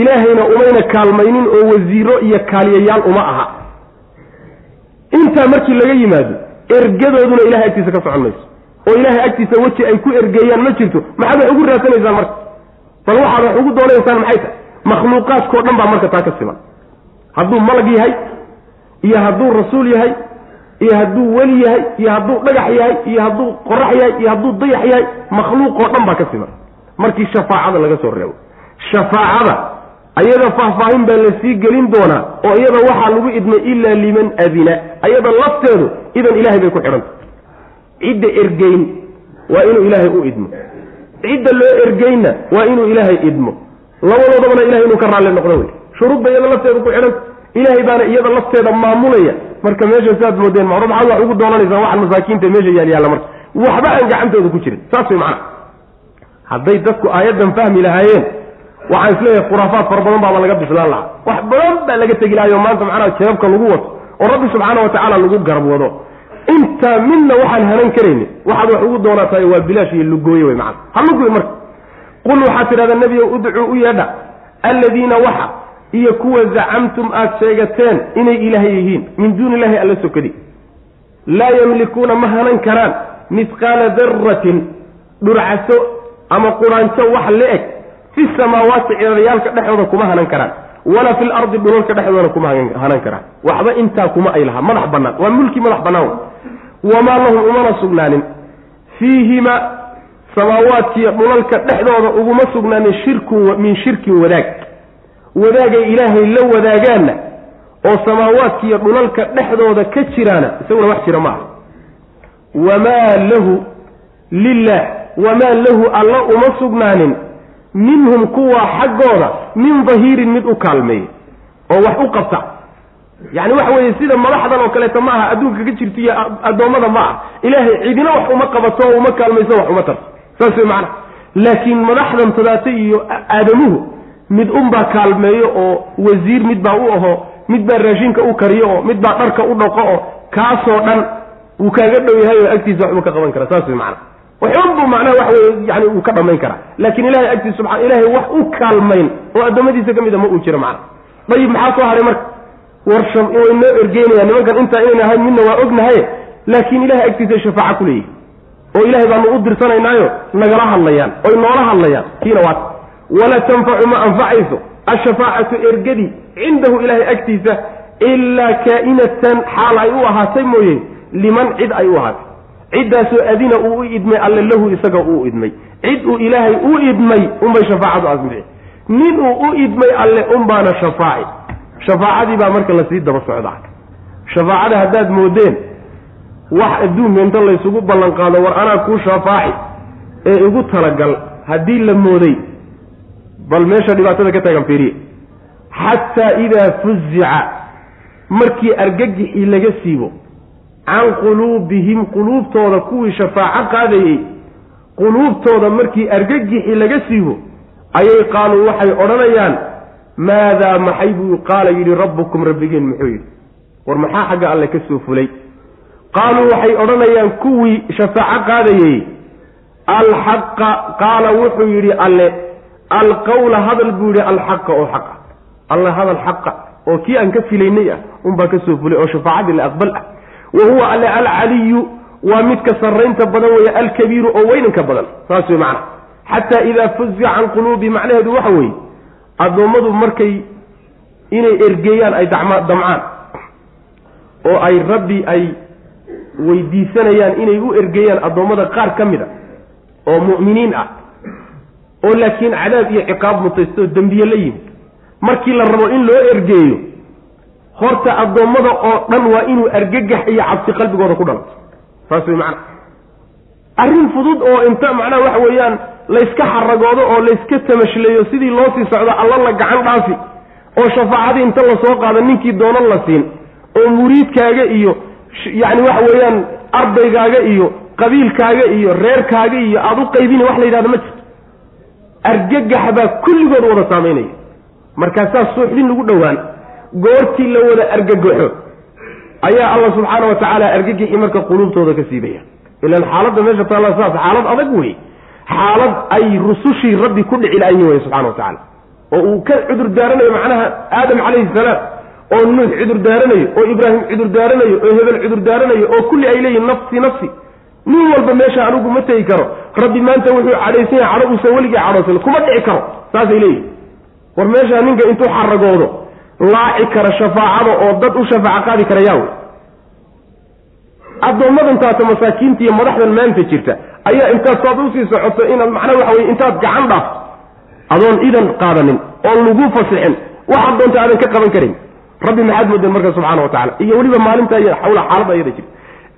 Ilaahayna umayna kaalmaynin oo wasiiro iyo kaaliyayaal uma aha intaa markii laga yimaado ergadooduna ilahay agtiisa ka socon mayso. oo ilaahay agtiisa weji ay ku ergeeyaan ma jirto maxaad wax ugu raadsanaysaan marka? Bal waxaad wax ugu doonaysaan maxay tahay? Makhluuqaadkao dhan baa marka taa ka siman. Hadduu malag yahay iyo hadduu rasuul yahay iyo hadduu weli yahay iyo hadduu dhagax yahay iyo hadduu qorax yahay iyo hadduu dayax yahay makhluuqoo dhan baa ka siman. Markii shafaacada laga soo reebo. Shafaacada ayada faahfaahin baa la sii gelin doonaa oo iyada waxaa lagu idmay ilaa liman adina ayada lafteedu idan ilahay bay ku xidhanta cidda ergeyn waa inuu ilaahay u idmo. Cidda loo ergeynna waa inuu ilaahay idmo. Labadoodabana ilahay inuu ka raalli noqdo wey. Shuruudba iyada lafteedu ku xidhanta ilaahay baana iyada lafteeda maamulaya. Marka meesha saaad moodeen ma maxaad wax ugu doonanaysaa waxaan masaakiinta meesha yaalyaalla marka. Waxba aan gacantooda ku jirin. Saas way macana hadday dadku aayaddan fahmi lahaayeen waxaan is leeyahay khuraafaad fara badan baaba laga bislaan lahaa. Wax badan baa laga tegi lahayo maanta macnaha jeebka lagu wato oo rabbi subxaana watacaala lagu garab wado intaa midna waxaan hanan karayni. Waxaad wax ugu doonatahay waa bilaash iyo lugooye wey macana ha lugoy marka. Qul waxaad tidhahdaa nebiga udcuu u yeedha alladiina waxa iyo kuwa zacamtum aad sheegateen inay ilaah yihiin min duuni illahi alla sokadi laa yamlikuuna ma hanan karaan mihqaala daratin dhurcaso ama quraanjo wax la eg fi samaawaati ciraryaalka dhexdooda kuma hanan karaan walaa fi lardi dhulalka dhexdoodana kuma hanan karaan waxba intaa kuma ay lahaa madax bannaan waa mulki madax bannaan wamaa lahum umana sugnaanin fiihima samaawaadkiiyo dhulalka dhexdooda uguma sugnaanin shirkun min shirkin wadaag wadaagay ilaahay la wadaagaanna oo samaawaadkiiyo dhulalka dhexdooda ka jiraana isaguna wax jira maaha wamaa lahu lilah wamaa lahu alla uma sugnaanin minhum kuwaa xaggooda min dahiirin mid u kaalmeeya oo wax u qabta. Yacni waxa weeye sida madaxdan oo kaleeto ma aha adduunka ka jirto iyo addoommada ma ah ilaahay cidina wax uma qabato oo uma kaalmayso wax uma tarto. Saas wey macana laakiin madaxdan tadaate iyo aadamuhu mid unbaa kaalmeeyo oo wasiir mid baa u aho mid baa raashinka u kariyo oo mid baa dharka u dhaqo oo kaasoo dhan wuu kaaga dhow yahay oo agtiisa waxbuu ka qaban kara. Saas wey macana waxunbuu macnaha waxa weye yani uu ka dhamayn karaa. Laakiin ilahay agtiisa subaa ilahay wax u kaalmayn oo addoommadiisa ka mid a ma uu jiro macana dayib maxaa soo haray marka? War way noo ergeynayaan nimankan intaa inayna ahayn midna waa ognahaye laakiin ilahay agtiisa shafaaca ku leeyihi oo ilahay baanu u dirsanaynaayo nagala hadlayaan oy noola hadlayaan kiina waat walaa tanfacu ma anfacayso ashafaacatu ergadi cindahu ilahay agtiisa ilaa kaa'inatan xaal ay u ahaatay mooye liman cid ay u ahaatay ciddaasoo adina uu u idmay alle lahu isaga uu idmay. Cid uu ilaahay u idmay unbay shafaacadu asmici nin uu u idmay alle unbaana shafaaci shafaacadii baa marka la sii daba socdaa. Shafaacada haddaad moodeen wax adduunka inta laysugu ballan qaado war anaa kuu shafaaci ee igu talagal haddii la mooday bal meesha dhibaatada ka taagan fiiriye. Xataa idaa fuzica markii argagixii laga siibo can quluubihim quluubtooda kuwii shafaaco qaadayey quluubtooda markii argagixii laga siibo ayay qaaluu waxay odhanayaan maadaa maxay? buu qaala yidhi rabbukum rabbigeen muxuu yidhi. War maxaa xagga alle ka soo fulay? Qaaluu waxay odhanayaan kuwii shafaaco qaadayey alxaqa qaala wuxuu yidhi alle alqawla hadal buu yidhi alxaqa oo xaqa. Alle hadal xaqa oo kii aan ka filaynay ah unbaa ka soo fulay oo shafaacadii la aqbal ah wa huwa alle alcaliyu waa midka sarraynta badan weeye alkabiiru oo weynanka badan. Saas wey macana xataa idaa fuzica can quluubi macnaheedu waxa weeye addoommadu markay inay ergeeyaan ay dama damcaan oo ay rabbi ay weydiisanayaan inay u ergeeyaan addoommada qaar ka mid a oo mu'miniin ah oo laakiin cadaab iyo ciqaab mutaysto dembiye la yimid. Markii la rabo in loo ergeeyo horta addoommada oo dhan waa inuu argagax iyo cabsi qalbigooda ku dhalato saas way macana arrin fudud oo inta macnaha waxa weeyaan layska xaragoodo oo layska tamashleeyo sidii loo sii socdo alla la gacan dhaafi oo shafaacadii inta la soo qaado ninkii doono la siin oo muriidkaaga iyo yacni waxa weeyaan ardaygaaga iyo qabiilkaaga iyo reerkaaga iyo aada u qaybini wax la yidhahdo ma jirto. Argagax baa kulligood wada saamaynaya markaasaa suuxdin lagu dhowaan goortii la wada argagaxo ayaa allah subxaana wa tacaala argagixii marka quluubtooda ka siibaya. Ilan xaaladda meesha taalla saas xaalad adag wey xaalad ay rusushii rabbi ku dhici la-ayin wey subxana wa tacala oo uu ka cudur daaranayo macnaha aadam calayhi salaam oo nuux cudur daaranayo oo ibraahim cudur daaranayo oo hebel cudur daaranayo oo kulli ay leeyihiin nafsi nafsi. Nin walba meesha anigu ma tegi karo. Rabbi maanta wuxuu cadhaysan yahay cadho uusan weligii cadhoosan kuma dhici karo. Saasay leeyihiin war meeshaa ninka intuu xaragoodo laaci kara shafaacada oo dad u shafaaco qaadi kara yaa wey addoommadan taata masaakiinta iyo madaxdan maanta jirta ayaa intaad saad u sii socoto inaad macnaha waxa weye intaad gacan dhaafto adoon idan qaadanin oon lagu fasixin waxaad doonta aadan ka qaban karin. Rabbi maxaad moodan marka subxaana wa tacala iyo weliba maalinta iyo xawla xaaladda ayada jirta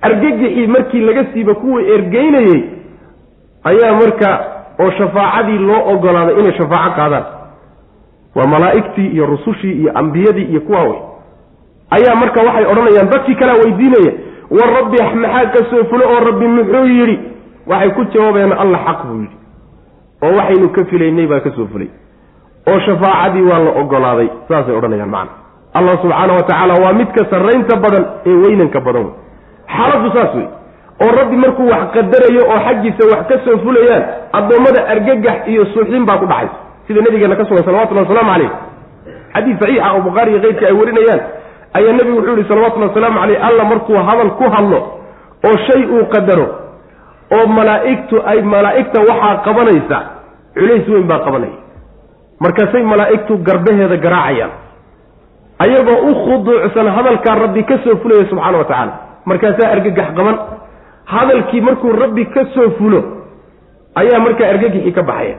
argagixii markii laga siiba kuwii ergeynayey ayaa marka oo shafaacadii loo ogolaaday inay shafaaco qaadaan waa malaa'igtii iyo rusushii iyo ambiyadii iyo kuwaa wey ayaa marka waxay odhanayaan dadkii kalea weydiinaya war rabbi maxaa ka soo fulo oo rabbi muxuu yidhi? Waxay ku jawaabayaan alla xaq buu yidhi. Oo waxaynu ka filaynay baa ka soo fulay. Oo shafaacadii waa la ogolaaday saasay odhanayaan macana allah subxaana wa tacaala waa midka sarraynta badan ee weynanka badan wey. Xaaladdu saas wey. Oo rabbi markuu wax qadarayo oo xaggiisa wax ka soo fulayaan addoommada argagax iyo suuxdin baa ku dhacaysa sida nabigeena ka sugan salawatullahi wasalaamu calayh. Xadiis saxiixa oo bukhaari iyo keyrkii ay warinayaan ayaa nebigu wuxuu yihi salawatullahi wasalaamu caleyh alla markuu hadal ku hadlo oo shay uu qadaro oo malaa'igtu ay malaa'igta waxaa qabanaysa culays weyn baa qabanaya markaasay malaa'igtu garbaheeda garaacayaan. Ayagoo u khuduucsan hadalkaa rabbi ka soo fulaya subxaana wa tacaala. Markaasaa argagax qaban. Hadalkii markuu rabbi ka soo fulo ayaa markaa argagixii ka baxaya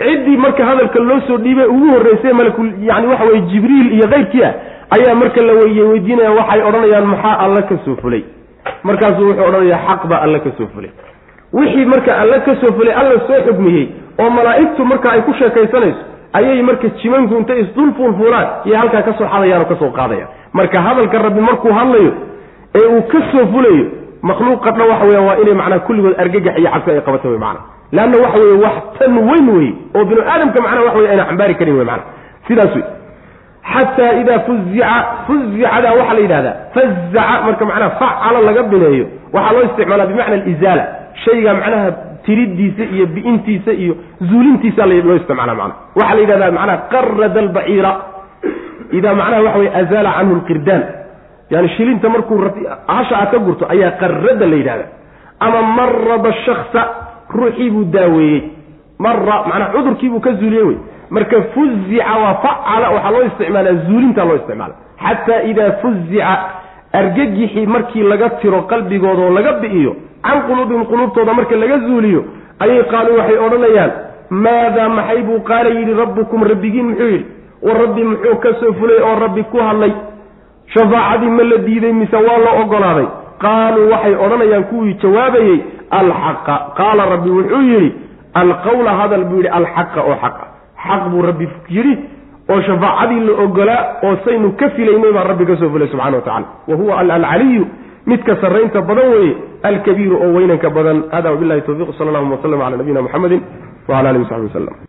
ciddii marka hadalka loo soo dhiibay ugu horreysay malakul yani waxa weye jibriil iyo keyrkii ah ayaa marka la weye weydiinaya waxay odhanayaan maxaa alla ka soo fulay? Markaasuu wuxuu odhanayaa xaq baa alla ka soo fulay. Wixii marka alla ka soo fulay alla soo xugmiyey oo malaa'igtu marka ay ku sheekaysanayso ayay marka jimanku intay isdul fuulfuulaan iyo halkaa ka soo xadayaan oo ka soo qaadayaan. Marka hadalka rabbi markuu hadlayo ee uu ka soo fulayo makhluuqa dhan waxa weya waa inay macnaha kulligood argagax iyo cabsi ay qabato wey macana leanna waxa weeye wax tan weyn wey oo binu aadamka macnaha waxa wey ayna xambaari karin wey macana sidaas wey xataa idaa fuzica fuzicada waxaa la yidhahdaa fazaca marka macnaha facala laga bineeyo waxaa loo isticmaalaa bimacna alizaala. Shayga macnaha tiridiisa iyo bi'intiisa iyo zuulintiisa loo isticmaala macnaha waxaa la yidhahdaa macnaha qarada albaciira. Idaa macnaha waxa weye azaala canhu lqirdaan yani shilinta markuu hasha aad ka gurto ayaa qarada la yidhahda ama marada shaksa ruuxii buu daaweeyey. Mara macnaha cudurkii buu ka zuuliyey wey. Marka fuzica waa facala waxaa loo isticmaalaa zuulinta loo isticmaala. Xataa idaa fuzica argagixii markii laga tiro qalbigooda oo laga bi'iyo can quluubihim quluubtooda marka laga zuuliyo ayay qaaluu waxay odhanayaan maadaa maxay buu qaala yidhi rabbukum rabbigiin muxuu yidhi. War rabbi muxuu ka soo fulay? Oo rabbi ku hadlay shafaacadii ma la diiday mise waa la ogolaaday? Qaaluu waxay odhanayaan kuwii jawaabayey alxaqa. Qaala rabbi wuxuu yidhi alqawla hadal buu yidhi alxaqa oo xaqa. Xaq buu rabbi yidhi oo shafaacadii la ogolaa oo saynu ka filaynay baa rabbi ka soo fulay subxana wa tacala wa huwa alcaliyu midka sarraynta badan weeye alkabiiru oo weynanka badan. Hada wabilahi towfiq sal allahuma waslm cala nabiyina muxamedi wala alihi wasaxbi waslm